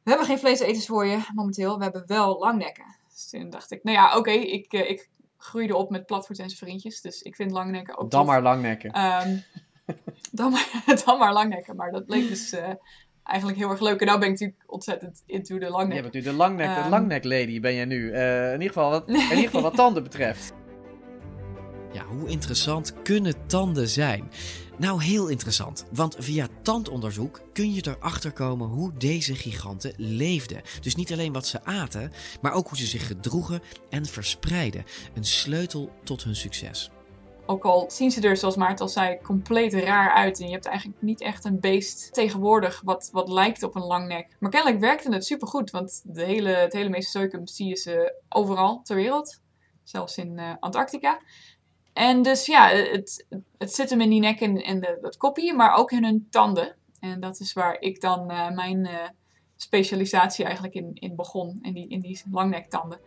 We hebben geen vleeseters voor je momenteel. We hebben wel langnekken. Dus toen dacht ik, nou ja, oké. ik, eh, ik groeide op met Platvoet en zijn vriendjes. Dus ik vind langnekken ook Dan tof. maar langnekken. Ehm, <laughs> dan, maar, <laughs> dan maar langnekken. Maar dat bleek dus eh, eigenlijk heel erg leuk. En nou ben ik natuurlijk ontzettend into de Je langnek. bent nu de langnek, de Ehm, langnek lady ben je nu. In, ieder geval wat, in ieder geval wat tanden betreft. Ja, hoe interessant kunnen tanden zijn? Nou, heel interessant, want via tandonderzoek kun je erachter komen hoe deze giganten leefden. Dus niet alleen wat ze aten, maar ook hoe ze zich gedroegen en verspreidden. Een sleutel tot hun succes. Ook al zien ze er, zoals Maarten al zei, compleet raar uit. En je hebt eigenlijk niet echt een beest tegenwoordig wat, wat lijkt op een langnek. Maar kennelijk werkte het supergoed. Want de hele, het hele zie je ze overal ter wereld. Zelfs in eh, Antarctica. En dus ja, het, zit hem in die nek en, en de, dat kopje, maar ook in hun tanden. En dat is waar ik dan eh, mijn eh, specialisatie eigenlijk in, in begon. In die, in die langnektanden.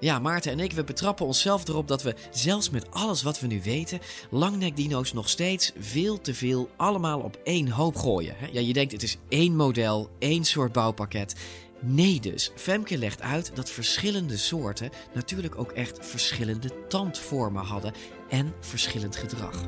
Ja, Maarten en ik, we betrappen onszelf erop dat we, zelfs met alles wat we nu weten, langnekdino's nog steeds veel te veel allemaal op één hoop gooien. Ja, je denkt het is één model, één soort bouwpakket. Nee dus, Femke legt uit dat verschillende soorten natuurlijk ook echt verschillende tandvormen hadden en verschillend gedrag.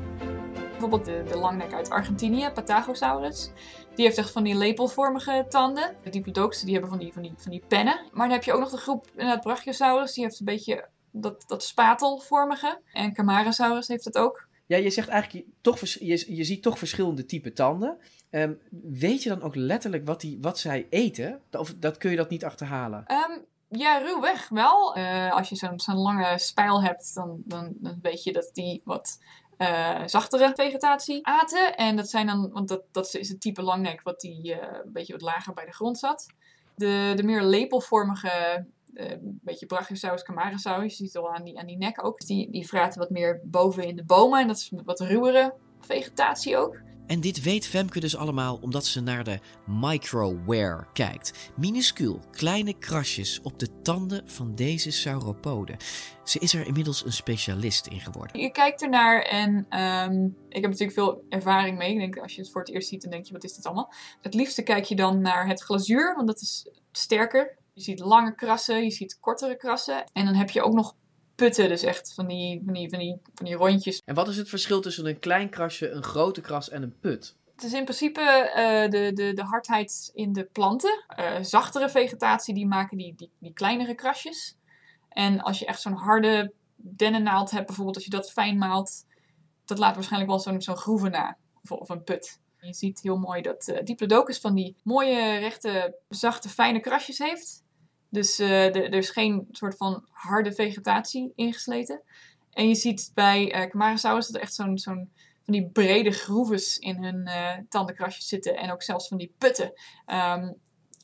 Bijvoorbeeld de, de langnek uit Argentinië, Patagosaurus. Die heeft echt van die lepelvormige tanden. De Diplodocus die hebben van die, van, die, van die pennen. Maar dan heb je ook nog de groep inderdaad Brachiosaurus. Die heeft een beetje dat, dat spatelvormige. En Camarasaurus heeft het ook. Ja, je zegt eigenlijk, je, toch, je, je ziet toch verschillende type tanden. Ehm, weet je dan ook letterlijk wat, die, wat zij eten? Of dat kun je dat niet achterhalen? Ehm, ja, ruwweg wel. Eh, als je zo'n lange spijl hebt, dan, dan, weet je dat die wat eh, zachtere vegetatie aten. En dat zijn dan, want dat, dat is het type langnek wat die eh, een beetje wat lager bij de grond zat. De, de meer lepelvormige, een beetje Brachiosaurus, Camarasaurus, je ziet het al aan die, aan die nek ook. Die, die wat meer boven in de bomen en dat is wat ruwere vegetatie ook. En dit weet Femke dus allemaal omdat ze naar de microware kijkt. Minuscuul, kleine krasjes op de tanden van deze sauropoden. Ze is er inmiddels een specialist in geworden. Je kijkt ernaar en ehm, ik heb natuurlijk veel ervaring mee. Ik denk, als je het voor het eerst ziet, dan denk je, wat is dit allemaal? Het liefste kijk je dan naar het glazuur, want dat is sterker. Je ziet lange krassen, je ziet kortere krassen. En dan heb je ook nog putten, dus echt van die, van die, van die, van die rondjes. En wat is het verschil tussen een klein krasje, een grote kras en een put? Het is in principe eh, de, de, de hardheid in de planten. Eh, zachtere vegetatie, die maken die, die, die kleinere krasjes. En als je echt zo'n harde dennennaald hebt, bijvoorbeeld als je dat fijn maalt, dat laat waarschijnlijk wel zo'n zo'n groeve na. Of, of een put. Je ziet heel mooi dat eh Diplodocus van die mooie, rechte, zachte, fijne krasjes heeft. Dus eh, er is geen soort van harde vegetatie ingesleten. En je ziet bij eh Camarasaurus dat er echt zo'n zo'n van die brede groeves in hun eh, tandenkrasjes zitten. En ook zelfs van die putten. Ehm,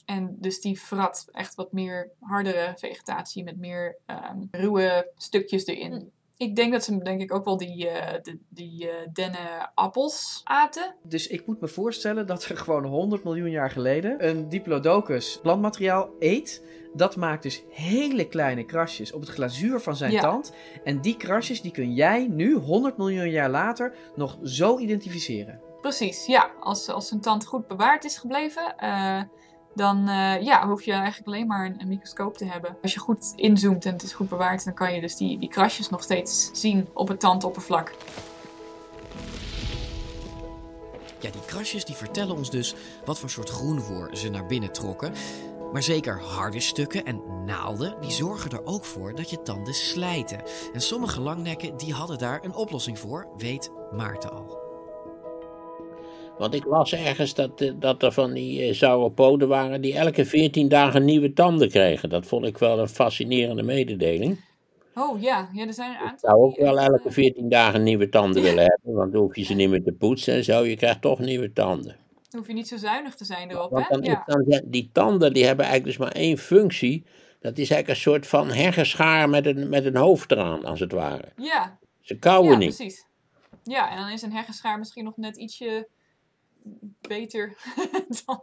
en dus die vrat echt wat meer hardere vegetatie met meer ehm, ruwe stukjes erin. Ik denk dat ze denk ik ook wel die, de, die eh dennen appels aten. Dus ik moet me voorstellen dat er gewoon 100 miljoen jaar geleden een Diplodocus plantmateriaal eet. Dat maakt dus hele kleine krasjes op het glazuur van zijn Ja. tand. En die krasjes die kun jij nu, 100 miljoen jaar later, nog zo identificeren. Precies, ja. Als, als een tand goed bewaard is gebleven, eh, dan eh, ja, hoef je eigenlijk alleen maar een, microscoop te hebben. Als je goed inzoomt en het is goed bewaard, dan kan je dus die, die krasjes nog steeds zien op het tandoppervlak. Ja, die krasjes die vertellen ons dus wat voor soort groenvoer ze naar binnen trokken. Maar zeker harde stukken en naalden, die zorgen er ook voor dat je tanden slijten. En sommige langnekken die hadden daar een oplossing voor, weet Maarten al. Want ik las ergens dat, eh, dat er van die eh, sauropoden waren die elke 14 dagen nieuwe tanden kregen. Dat vond ik wel een fascinerende mededeling. Oh ja, ja er zijn een Ik aantal. zou ook wel elke 14 dagen nieuwe tanden willen hebben, want dan hoef je ze niet meer te poetsen en zo. Je krijgt toch nieuwe tanden. Dan hoef je niet zo zuinig te zijn erop, Want hè? dan, is- Ja. dan zijn die tanden die hebben eigenlijk dus maar één functie. Dat is eigenlijk een soort van heggenschaar met een, met een hoofd eraan, als het ware. Ja, Ze kauwen ja niet. precies. Ja, en dan is een heggenschaar misschien nog net ietsje beter <laughs> dan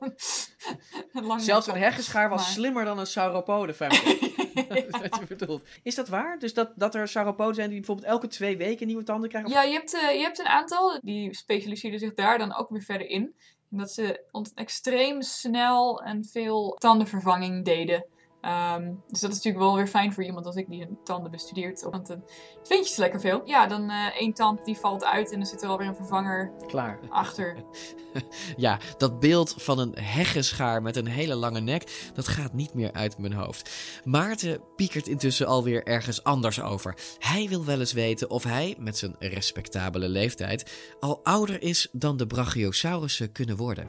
een Zelfs een heggenschaar was Maar- slimmer dan een sauropode, wat <laughs> <laughs> je bedoelt. Is dat waar? Dus dat, dat er sauropoden zijn die bijvoorbeeld elke twee weken nieuwe tanden krijgen? Ja, je hebt, eh, je hebt een aantal die specialiseerden zich daar dan ook weer verder in. En dat ze ont- extreem snel en veel tandenvervanging deden. Ehm, dus dat is natuurlijk wel weer fijn voor iemand als ik die tanden bestudeert. Want dan vind je ze lekker veel. Ja, dan eh één tand die valt uit en dan zit er alweer een vervanger Klaar. achter. <laughs> Ja, dat beeld van een heggenschaar met een hele lange nek, dat gaat niet meer uit mijn hoofd. Maarten piekert intussen alweer ergens anders over. Hij wil wel eens weten of hij, met zijn respectabele leeftijd, al ouder is dan de Brachiosaurussen kunnen worden.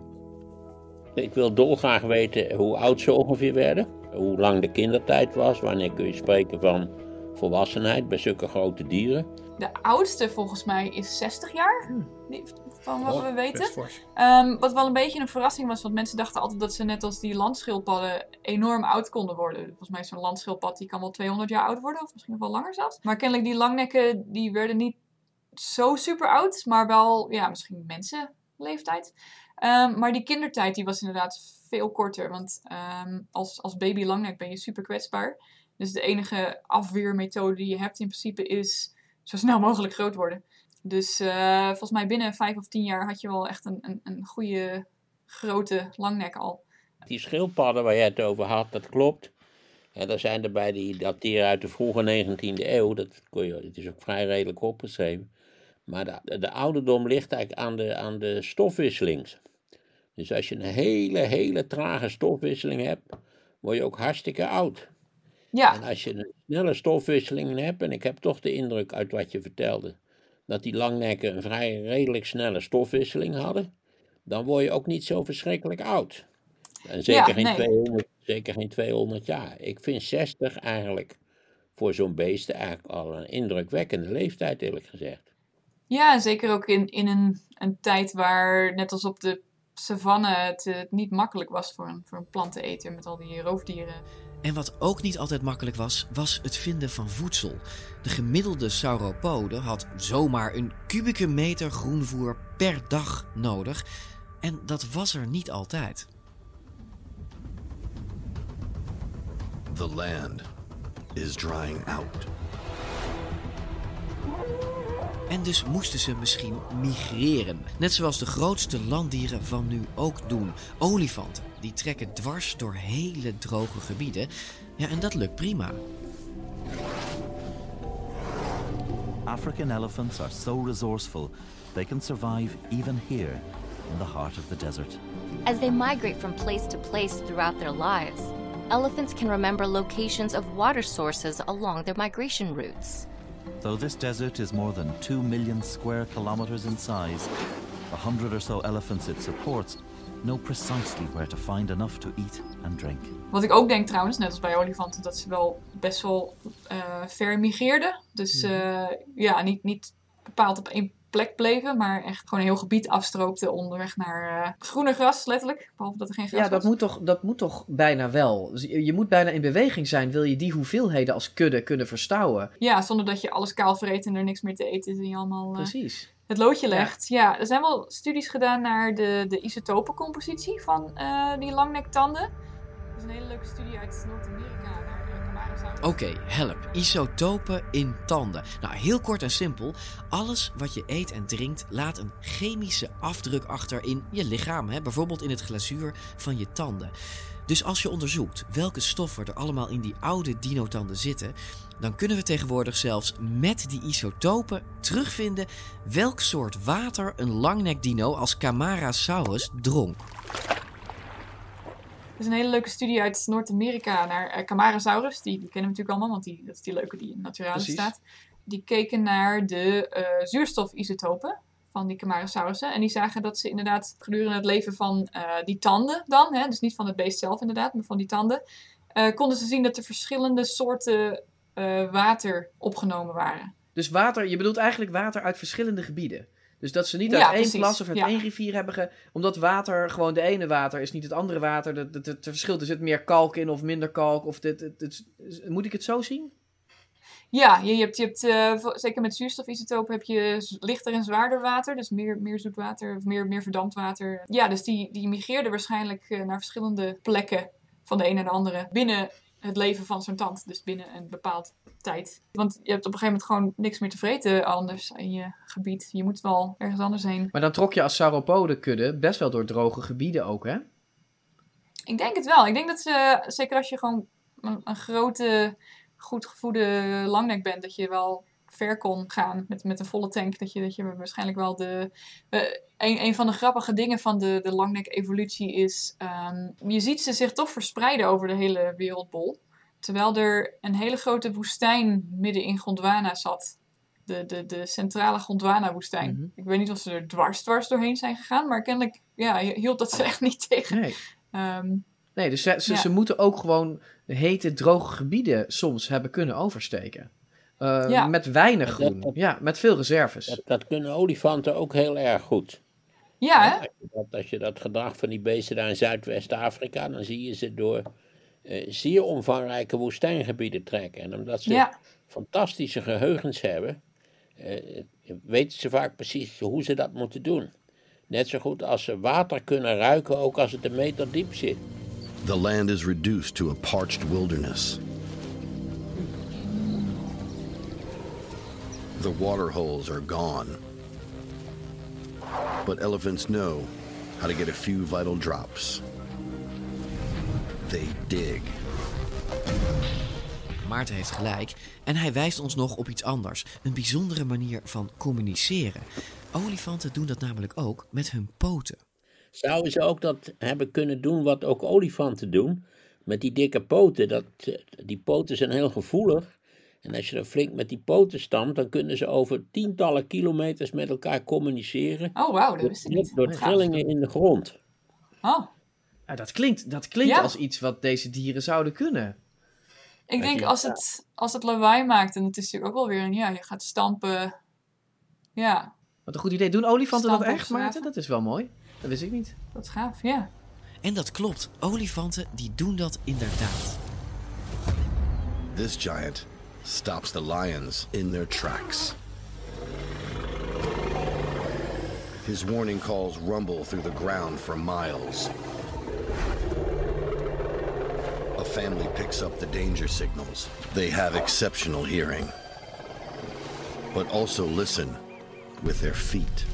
Ik wil dolgraag weten hoe oud ze ongeveer werden. Hoe lang de kindertijd was. Wanneer kun je spreken van volwassenheid bij zulke grote dieren. De oudste volgens mij is 60 jaar. Die- Van wat Oh, we weten. Ehm, wat wel een beetje een verrassing was, want mensen dachten altijd dat ze net als die landschildpadden enorm oud konden worden. Volgens mij is zo'n landschildpad die kan wel 200 jaar oud worden, of misschien nog wel langer zelfs. Maar kennelijk die langnekken, die werden niet zo super oud, maar wel, ja, misschien mensenleeftijd. Ehm, maar die kindertijd die was inderdaad veel korter, want ehm, als, als baby langnek ben je super kwetsbaar. Dus de enige afweermethode die je hebt in principe is zo snel mogelijk groot worden. Dus eh, volgens mij binnen vijf of tien jaar had je wel echt een, een, een goede grote langnek al. Die schildpadden waar jij het over had, dat klopt. En er zijn erbij die dateren uit de vroege 19e eeuw. Dat kon je, het is ook vrij redelijk opgeschreven. Maar de, de ouderdom ligt eigenlijk aan de, aan de stofwisseling. Dus als je een hele, hele trage stofwisseling hebt, word je ook hartstikke oud. Ja. En als je een snelle stofwisseling hebt, en ik heb toch de indruk uit wat je vertelde, dat die langnekken een vrij redelijk snelle stofwisseling hadden, dan word je ook niet zo verschrikkelijk oud. En zeker, Ja, geen, nee. 200, zeker geen 200 jaar. Ik vind 60 eigenlijk voor zo'n beest eigenlijk al een indrukwekkende leeftijd, eerlijk gezegd. Ja, zeker ook in, in een, een tijd waar, net als op de savanne, het eh, niet makkelijk was voor een, voor een planteneter met al die roofdieren. En wat ook niet altijd makkelijk was, was het vinden van voedsel. De gemiddelde sauropode had zomaar een kubieke meter groenvoer per dag nodig. En dat was er niet altijd. The land is drying out. En dus moesten ze misschien migreren. Net zoals de grootste landdieren van nu ook doen. Olifanten, die trekken dwars door hele droge gebieden. Ja, en dat lukt prima. African elephants are so resourceful, they can survive even here in the heart of the desert. As they migrate from place to place throughout their lives, elephants can remember locations of water sources along their migration routes. Though this desert is more than 2 million square kilometers in size, the hundred or so elephants it supports know precisely where to find enough to eat and drink. Wat ik ook denk trouwens, net als bij olifanten, dat ze wel best wel eh, ver migreerden. Dus eh, ja, niet, niet bepaald op één plek bleven, maar echt gewoon een heel gebied afstroopten onderweg naar eh groener gras, letterlijk. Behalve dat er geen gras Ja, dat was. moet, toch, dat moet toch bijna wel. Je, moet bijna in beweging zijn, wil je die hoeveelheden als kudde kunnen verstouwen. Ja, zonder dat je alles kaal vreet en er niks meer te eten is en je allemaal eh, Precies. het loodje legt. Ja. er zijn wel studies gedaan naar de, de isotopencompositie van eh, die langnektanden. Dat is een hele leuke studie uit Noord-Amerika. Oké, help. Isotopen in tanden. Nou, heel kort en simpel. Alles wat je eet en drinkt laat een chemische afdruk achter in je lichaam. Hè? Bijvoorbeeld in het glazuur van je tanden. Dus als je onderzoekt welke stoffen er allemaal in die oude dinotanden zitten, dan kunnen we tegenwoordig zelfs met die isotopen terugvinden welk soort water een langnekdino als Camarasaurus dronk. Is een hele leuke studie uit Noord-Amerika naar eh, Camarasaurus. Die, die kennen we natuurlijk allemaal, want die, dat is die leuke die in Naturalis staat. Die keken naar de eh, zuurstofisotopen van die Camarasaurussen. En die zagen dat ze inderdaad gedurende het leven van eh, die tanden dan, hè, dus niet van het beest zelf inderdaad, maar van die tanden, konden ze zien dat er verschillende soorten water opgenomen waren. Dus water, je bedoelt eigenlijk water uit verschillende gebieden. Dus dat ze niet Ja, uit één precies. plas of uit Ja. één rivier hebben ge... Omdat water, gewoon de ene water is niet het andere water. Dat, dat, dat verschilt. Er zit meer kalk in of minder kalk. Of dit, dit- moet ik het zo zien? Ja, je, hebt, je hebt eh, zeker met zuurstofisotopen heb je lichter en zwaarder water. Dus meer, meer zoet water of meer, meer verdampt water. Ja, dus die, die migreerden waarschijnlijk eh, naar verschillende plekken van de een naar de andere. Binnen het leven van zo'n tand. Dus binnen een bepaald tijd. Want je hebt op een gegeven moment gewoon niks meer te vreten anders in je gebied. Je moet wel ergens anders heen. Maar dan trok je als sauropode-kudde best wel door droge gebieden ook, hè? Ik denk het wel. Ik denk dat ze, zeker als je gewoon een, een grote, goed gevoede langnek bent, dat je wel ver kon gaan met, met een volle tank. Dat je, dat je waarschijnlijk wel de. eh, een, een van de grappige dingen van de, de langnek-evolutie is. ehm, je ziet ze zich toch verspreiden over de hele wereldbol. Terwijl er een hele grote woestijn midden in Gondwana zat. De, de, de centrale Gondwana-woestijn. Mhm. Ik weet niet of ze er dwars, dwars doorheen zijn gegaan, maar kennelijk ja, hield dat ze echt niet tegen. Nee. Ehm, Nee, dus ze, ze, Ja. ze moeten ook gewoon hete, droge gebieden soms hebben kunnen oversteken. Eh, Ja. Met weinig groen. dat- ja, met veel reserves. Dat, dat kunnen olifanten ook heel erg goed. Ja, hè? Als je dat, als je dat gedrag van die beesten daar in Zuidwest-Afrika, dan zie je ze door zeer omvangrijke woestijngebieden trekken. En omdat ze Ja. fantastische geheugens hebben, eh, weten ze vaak precies hoe ze dat moeten doen. Net zo goed als ze water kunnen ruiken, ook als het een meter diep zit. The land is reduced to a parched wilderness. The water holes are gone. But elephants know how to get a few vital drops. They dig. Maarten heeft gelijk en hij wijst ons nog op iets anders. Een bijzondere manier van communiceren. Olifanten doen dat namelijk ook met hun poten. Zouden ze ook dat hebben kunnen doen wat ook olifanten doen? Met die dikke poten. Dat, die poten zijn heel gevoelig. En als je dan flink met die poten stampt, dan kunnen ze over tientallen kilometers met elkaar communiceren. Oh, wauw, dat wist ik niet. Door trillingen in de grond. Oh, Ja, dat klinkt, dat klinkt Ja. als iets wat deze dieren zouden kunnen. ik denk je- als het, als het lawaai maakt, en het is natuurlijk ook wel weer een, ja, je gaat stampen. Ja, Wat een goed idee. Doen olifanten dat echt, Maarten? Dat is wel mooi. Dat wist ik niet. dat is gaaf, ja. En dat klopt, olifanten die doen dat inderdaad. This giant stops the lions in their tracks. His warning calls rumble through the ground for miles. Family picks up the danger signals. They have exceptional hearing, but also listen with their feet.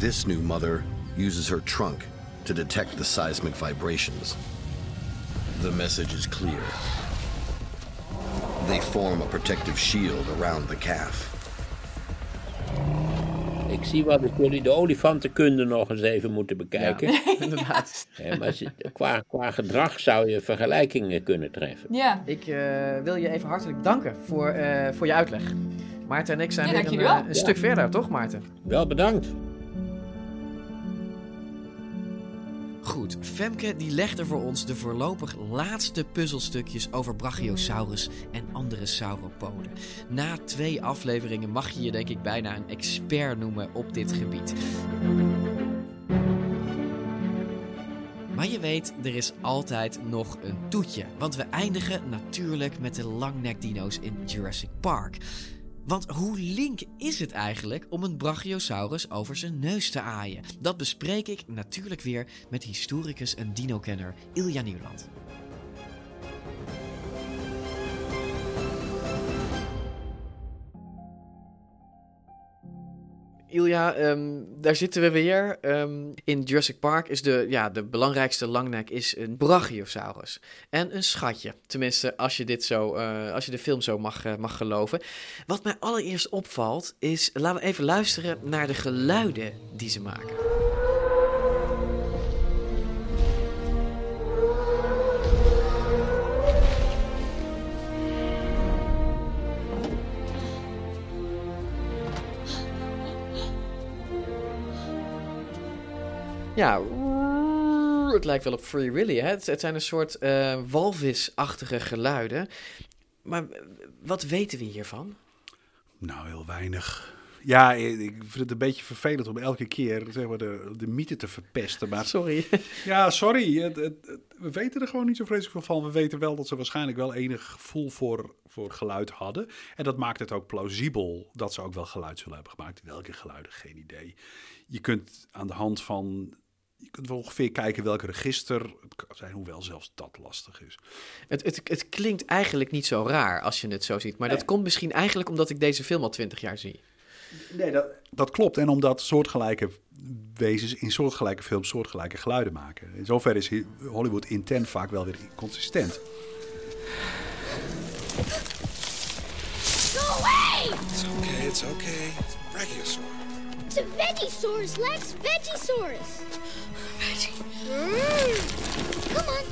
This new mother uses her trunk to detect the seismic vibrations. The message is clear. They form a protective shield around the calf. Ik zie wat ik jullie de olifantenkunde nog eens even moeten bekijken. Ja, <laughs> inderdaad. Maar qua, qua gedrag zou je vergelijkingen kunnen treffen. Ja. Ik eh, wil je even hartelijk danken voor, eh, voor je uitleg. Maarten en ik zijn Ja, weer een, dankjewel. eh, een Ja. stuk verder, toch Maarten? Wel bedankt. Goed, Femke die legde voor ons de voorlopig laatste puzzelstukjes over Brachiosaurus en andere sauropoden. Na twee afleveringen mag je je denk ik bijna een expert noemen op dit gebied. Maar je weet, er is altijd nog een toetje. Want we eindigen natuurlijk met de langnekdino's in Jurassic Park. Want hoe link is het eigenlijk om een Brachiosaurus over zijn neus te aaien? Dat bespreek ik natuurlijk weer met historicus en dinokenner Ilja Nieuwland. Ilja, ehm, daar zitten we weer. Ehm, in Jurassic Park is de, ja, de belangrijkste langnek is een Brachiosaurus. En een schatje. Tenminste, als je, dit zo, eh, als je de film zo mag, eh, mag geloven. Wat mij allereerst opvalt is, laten we even luisteren naar de geluiden die ze maken. Ja, het lijkt wel op Free Willy. Hè? Het, het zijn een soort eh, walvisachtige geluiden. Maar wat weten we hiervan? Nou, heel weinig. Ja, ik vind het een beetje vervelend om elke keer zeg maar, de, de mythe te verpesten. Maar, sorry. <laughs> Ja, sorry. Het, het, het, we weten er gewoon niet zo vreselijk veel van. We weten wel dat ze waarschijnlijk wel enig gevoel voor, voor geluid hadden. En dat maakt het ook plausibel dat ze ook wel geluid zullen hebben gemaakt. Welke geluiden, geen idee. Je kunt aan de hand van je kunt wel ongeveer kijken welk register het kan zijn, hoewel zelfs dat lastig is. Het, het, het klinkt eigenlijk niet zo raar als je het zo ziet. Maar dat komt misschien eigenlijk omdat ik deze film al twintig jaar zie. Nee, dat, dat klopt. En omdat soortgelijke wezens in soortgelijke films soortgelijke geluiden maken. In zoverre is Hollywood intent vaak wel weer consistent. Go away! It's okay, it's okay. It's a brachiosaur. It's a Vegisaurus, Lex. Vegisaurus. Veggie. Mm. Come on.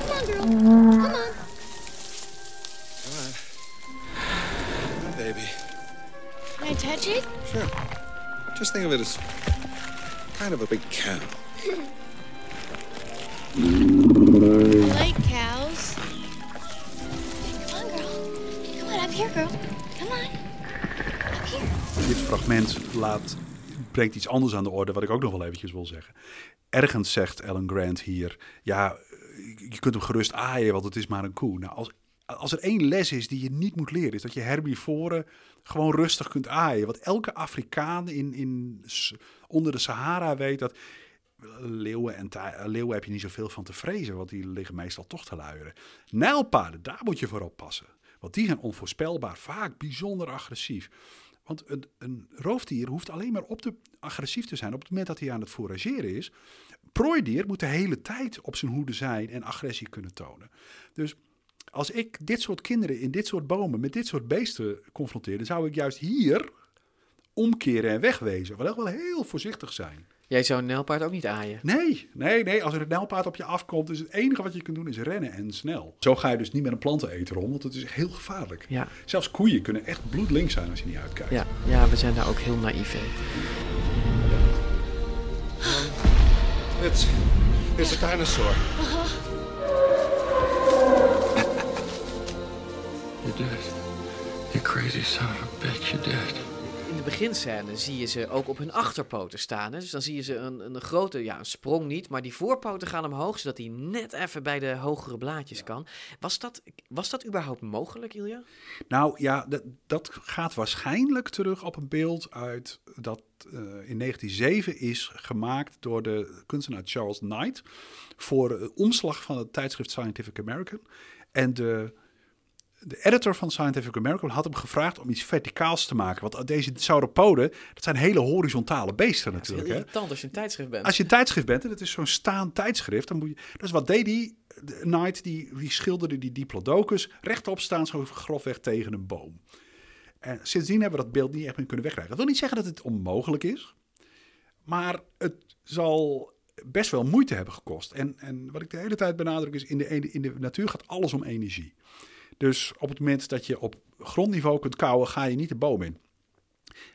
Come on, girl. Come on. Come on. Come on, baby. Can I touch it? Sure. Just think of it as kind of a big cow. I like cows. Come on, girl. Come on, up here, girl. Dit fragment laat, brengt iets anders aan de orde, wat ik ook nog wel eventjes wil zeggen. Ergens zegt Alan Grant hier, ja, je kunt hem gerust aaien, want het is maar een koe. Nou, als, als er één les is die je niet moet leren, is dat je herbivoren gewoon rustig kunt aaien. Want elke Afrikaan in, in, onder de Sahara weet dat leeuwen en leeuwen heb je niet zoveel van te vrezen, want die liggen meestal toch te luieren. Nijlpaarden, daar moet je voor oppassen. Want die zijn onvoorspelbaar, vaak bijzonder agressief. Want een, een roofdier hoeft alleen maar op de, agressief te zijn op het moment dat hij aan het forageren is. Prooidier moet de hele tijd op zijn hoede zijn en agressie kunnen tonen. Dus als ik dit soort kinderen in dit soort bomen met dit soort beesten confronteerde, zou ik juist hier omkeren en wegwezen. Wel wel heel voorzichtig zijn. Jij zou een nijlpaard ook niet aaien? Nee, nee, nee. Als er een nijlpaard op je afkomt, is het enige wat je kunt doen is rennen en snel. Zo ga je dus niet met een planteneter om, want het is heel gevaarlijk. Ja. Zelfs koeien kunnen echt bloedlink zijn als je niet uitkijkt. Ja, ja we zijn daar ook heel naïef in. It's, it's a dinosaur. You did. You crazy son of a bitch, you did. In de beginscène zie je ze ook op hun achterpoten staan. Hè? Dus dan zie je ze een, een grote, ja, een sprong niet, maar die voorpoten gaan omhoog, zodat hij net even bij de hogere blaadjes kan. Was dat, was dat überhaupt mogelijk, Ilja? Nou ja, dat, dat gaat waarschijnlijk terug op een beeld uit dat uh, in 1907 is gemaakt door de kunstenaar Charles Knight voor de omslag van het tijdschrift Scientific American. En de de editor van Scientific American had hem gevraagd om iets verticaals te maken. Want deze sauropoden, dat zijn hele horizontale beesten ja, natuurlijk. Het is irritant als je een tijdschrift bent. Als je een tijdschrift bent, en het is zo'n staand tijdschrift, dan moet je... Dus wat deed die? Knight, die, die schilderde die diplodocus rechtop staan, zo grofweg tegen een boom. En sindsdien hebben we dat beeld niet echt meer kunnen wegkrijgen. Dat wil niet zeggen dat het onmogelijk is, maar het zal best wel moeite hebben gekost. En, en wat ik de hele tijd benadruk is, in de, in de natuur gaat alles om energie. Dus op het moment dat je op grondniveau kunt kouwen, ga je niet de boom in.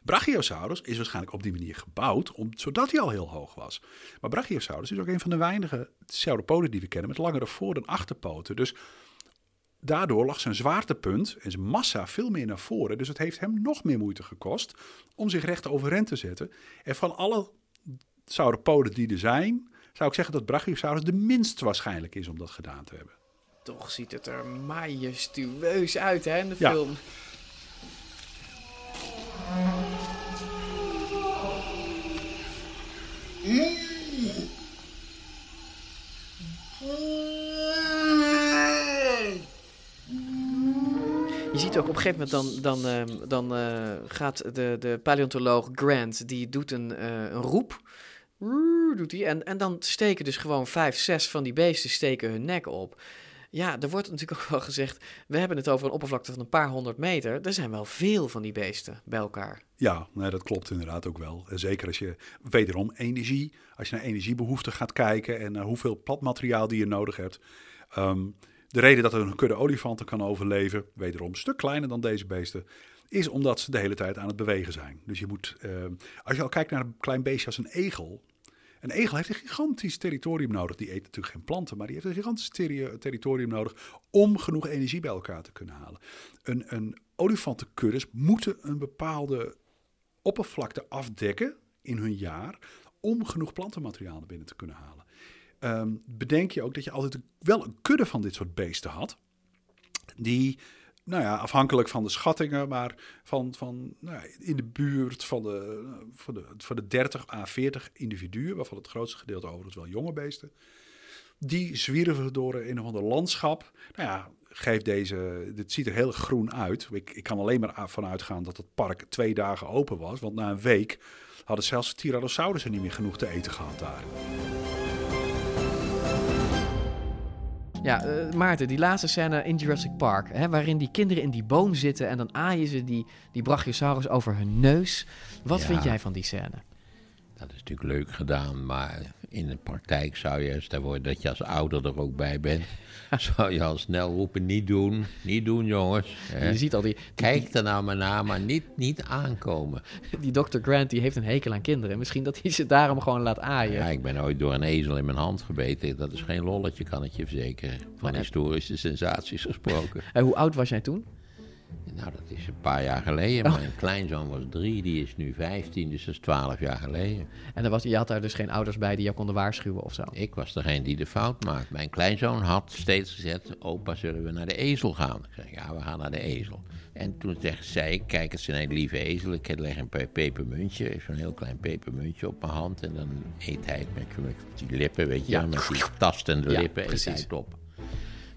Brachiosaurus is waarschijnlijk op die manier gebouwd, om, zodat hij al heel hoog was. Maar Brachiosaurus is ook een van de weinige sauropoden die we kennen met langere voor- en achterpoten. Dus daardoor lag zijn zwaartepunt en zijn massa veel meer naar voren. Dus het heeft hem nog meer moeite gekost om zich recht overeind te zetten. En van alle sauropoden die er zijn, zou ik zeggen dat Brachiosaurus de minst waarschijnlijk is om dat gedaan te hebben. Toch ziet het er majestueus uit, hè, in de Ja. film. Je ziet ook op een gegeven moment dan, dan, ehm, dan eh, gaat de, de paleontoloog Grant, die doet een, eh, een roep. Doet hij. En, en dan steken dus gewoon vijf, zes van die beesten steken hun nek op. Ja, er wordt natuurlijk ook wel gezegd, we hebben het over een oppervlakte van een paar honderd meter. Er zijn wel veel van die beesten bij elkaar. Ja, nee, dat klopt inderdaad ook wel. Zeker als je wederom energie, als je naar energiebehoeften gaat kijken en naar hoeveel platmateriaal die je nodig hebt. Ehm, de reden dat een kudde olifanten kan overleven, wederom een stuk kleiner dan deze beesten, is omdat ze de hele tijd aan het bewegen zijn. Dus je moet, ehm, als je al kijkt naar een klein beestje als een egel, Een egel heeft een gigantisch territorium nodig. Die eet natuurlijk geen planten, maar die heeft een gigantisch terri- territorium nodig om genoeg energie bij elkaar te kunnen halen. Een, een olifantenkuddes moeten een bepaalde oppervlakte afdekken in hun jaar om genoeg plantenmateriaal binnen te kunnen halen. Ehm, bedenk je ook dat je altijd wel een kudde van dit soort beesten had, die nou ja, afhankelijk van de schattingen, maar van, van nou ja, in de buurt van de, van, de, van de 30 à 40 individuen, waarvan het grootste gedeelte overigens wel jonge beesten, die zwierven door een of ander landschap. Nou ja, geeft deze, dit ziet er heel groen uit. Ik, ik kan alleen maar van uitgaan dat het park twee dagen open was, want na een week hadden zelfs Tyrannosaurussen niet meer genoeg te eten gehad daar. Ja, eh, Maarten, die laatste scène in Jurassic Park, hè, waarin die kinderen in die boom zitten en dan aaien ze die, die Brachiosaurus over hun neus. Wat Ja. vind jij van die scène? Dat is natuurlijk leuk gedaan, maar in de praktijk zou je, stel voor dat je als ouder er ook bij bent, <laughs> zou je al snel roepen, niet doen, niet doen jongens. hè. Je ziet al die... Kijk er nou maar naar, maar niet, niet aankomen. <laughs> Die Dr. Grant die heeft een hekel aan kinderen. Misschien dat hij ze daarom gewoon laat aaien. Ja, ik ben ooit door een ezel in mijn hand gebeten. Dat is geen lolletje, kan ik je verzekeren. Van Maar dat- historische sensaties gesproken. <laughs> En hoe oud was jij toen? Nou, dat is een paar jaar geleden. Oh. Mijn kleinzoon was drie, die is nu 15, dus dat is 12 jaar geleden. En dan was, je had daar dus geen ouders bij die jou konden waarschuwen of zo? Ik was degene die de fout maakt. Mijn kleinzoon had steeds gezegd: Opa, zullen we naar de ezel gaan? Ik zeg: Ja, we gaan naar de ezel. En toen zei ik: Kijk, het is een hele lieve ezel. Ik leg een pe- pepermuntje, zo'n heel klein pepermuntje op mijn hand. En dan eet hij het met, met die lippen, weet je, Ja. wel, met die tastende Ja, lippen, eet hij precies. het op.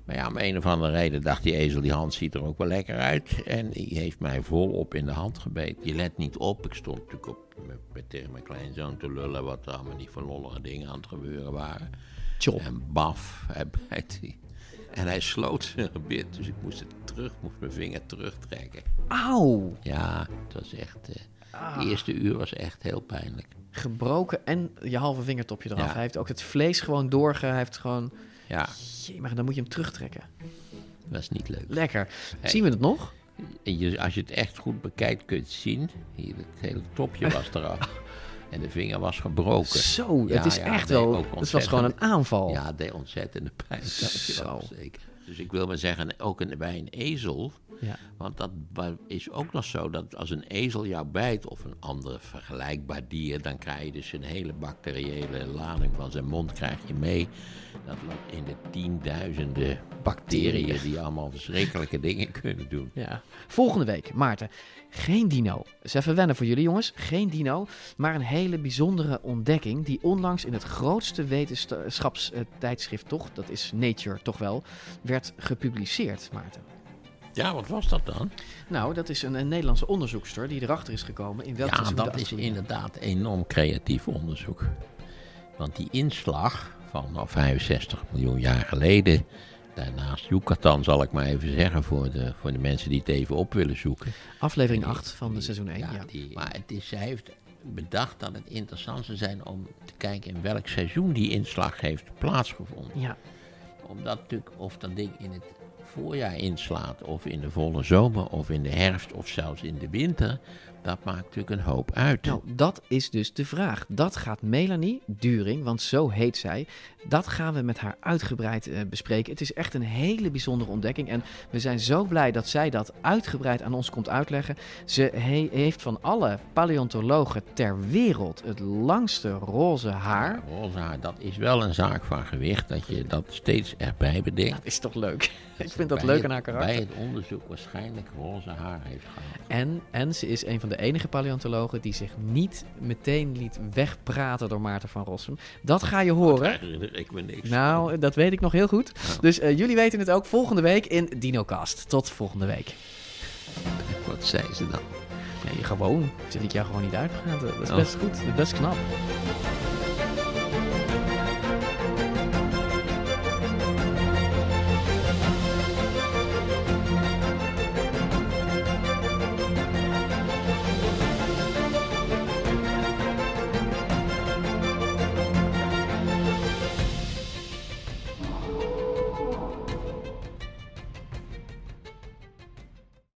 Maar ja, om een of andere reden dacht die ezel, die hand ziet er ook wel lekker uit. En die heeft mij volop in de hand gebeten. Je let niet op. Ik stond natuurlijk op, met, tegen mijn kleinzoon te lullen wat er allemaal niet van lollige dingen aan het gebeuren waren. En baf, hij bijt die. En hij sloot zijn gebit, dus ik moest het terug, moest mijn vinger terugtrekken. Auw! Ja, het was echt, eh Ah. de eerste uur was echt heel pijnlijk. Gebroken en je halve vingertopje eraf. Ja. Hij heeft ook het vlees gewoon doorge... Hij heeft gewoon... Ja. Jee, maar dan moet je hem terugtrekken. Dat is niet leuk. Lekker. Hey. Zien we het nog? Je, als je het echt goed bekijkt, kun je het zien. Hier, het hele topje was eraf. <laughs> En de vinger was gebroken. Zo, het is echt wel- het was gewoon een aanval. Ja, het deed ontzettende pijn. Dat Zo. wel zeker. Dus ik wil maar zeggen, ook een, bij een ezel. Ja. Want dat is ook nog zo dat als een ezel jou bijt of een ander vergelijkbaar dier, dan krijg je dus een hele bacteriële lading van zijn mond krijg je mee. Dat loopt in de tienduizenden bacteriën die allemaal verschrikkelijke dingen kunnen doen. Ja. Volgende week, Maarten. Geen dino. Dat is even wennen voor jullie jongens. Geen dino, maar een hele bijzondere ontdekking die onlangs in het grootste wetenschapstijdschrift toch, dat is Nature toch wel, werd gepubliceerd, Maarten. Ja, wat was dat dan? Nou, dat is een, een Nederlandse onderzoekster die erachter is gekomen in welk Ja, dat is inderdaad enorm creatief onderzoek. Want die inslag van nou, 65 miljoen jaar geleden, daarnaast Yucatan zal ik maar even zeggen voor de, voor de mensen die het even op willen zoeken. Aflevering 8 van de seizoen 1, ja. Die, maar het is, zij heeft bedacht dat het interessant zou zijn om te kijken in welk seizoen die inslag heeft plaatsgevonden. Ja. Omdat natuurlijk of dat ding in het voorjaar inslaat, of in de volle zomer, of in de herfst, of zelfs in de winter, dat maakt natuurlijk een hoop uit. Nou, dat is dus de vraag. Dat gaat Melanie During, want zo heet zij, dat gaan we met haar uitgebreid eh, bespreken. Het is echt een hele bijzondere ontdekking en we zijn zo blij dat zij dat uitgebreid aan ons komt uitleggen. Ze he- heeft van alle paleontologen ter wereld het langste roze haar. Roze haar, dat is wel een zaak van gewicht, dat je dat steeds erbij bedenkt. Dat is toch leuk? <laughs> Ik vind dat leuk aan haar karakter. Bij het onderzoek waarschijnlijk roze haar heeft gehad. En, en ze is een van de enige paleontologen die zich niet meteen liet wegpraten door Maarten van Rossum. Dat ga je horen. Ik me niks Nou, dat weet ik nog heel goed. Dus eh, jullie weten het ook volgende week in DinoCast. Tot volgende week. Wat zei ze dan? Nee, gewoon. Ze liet jou gewoon niet uitpraten. Dat is Oh. best goed. Dat is best knap.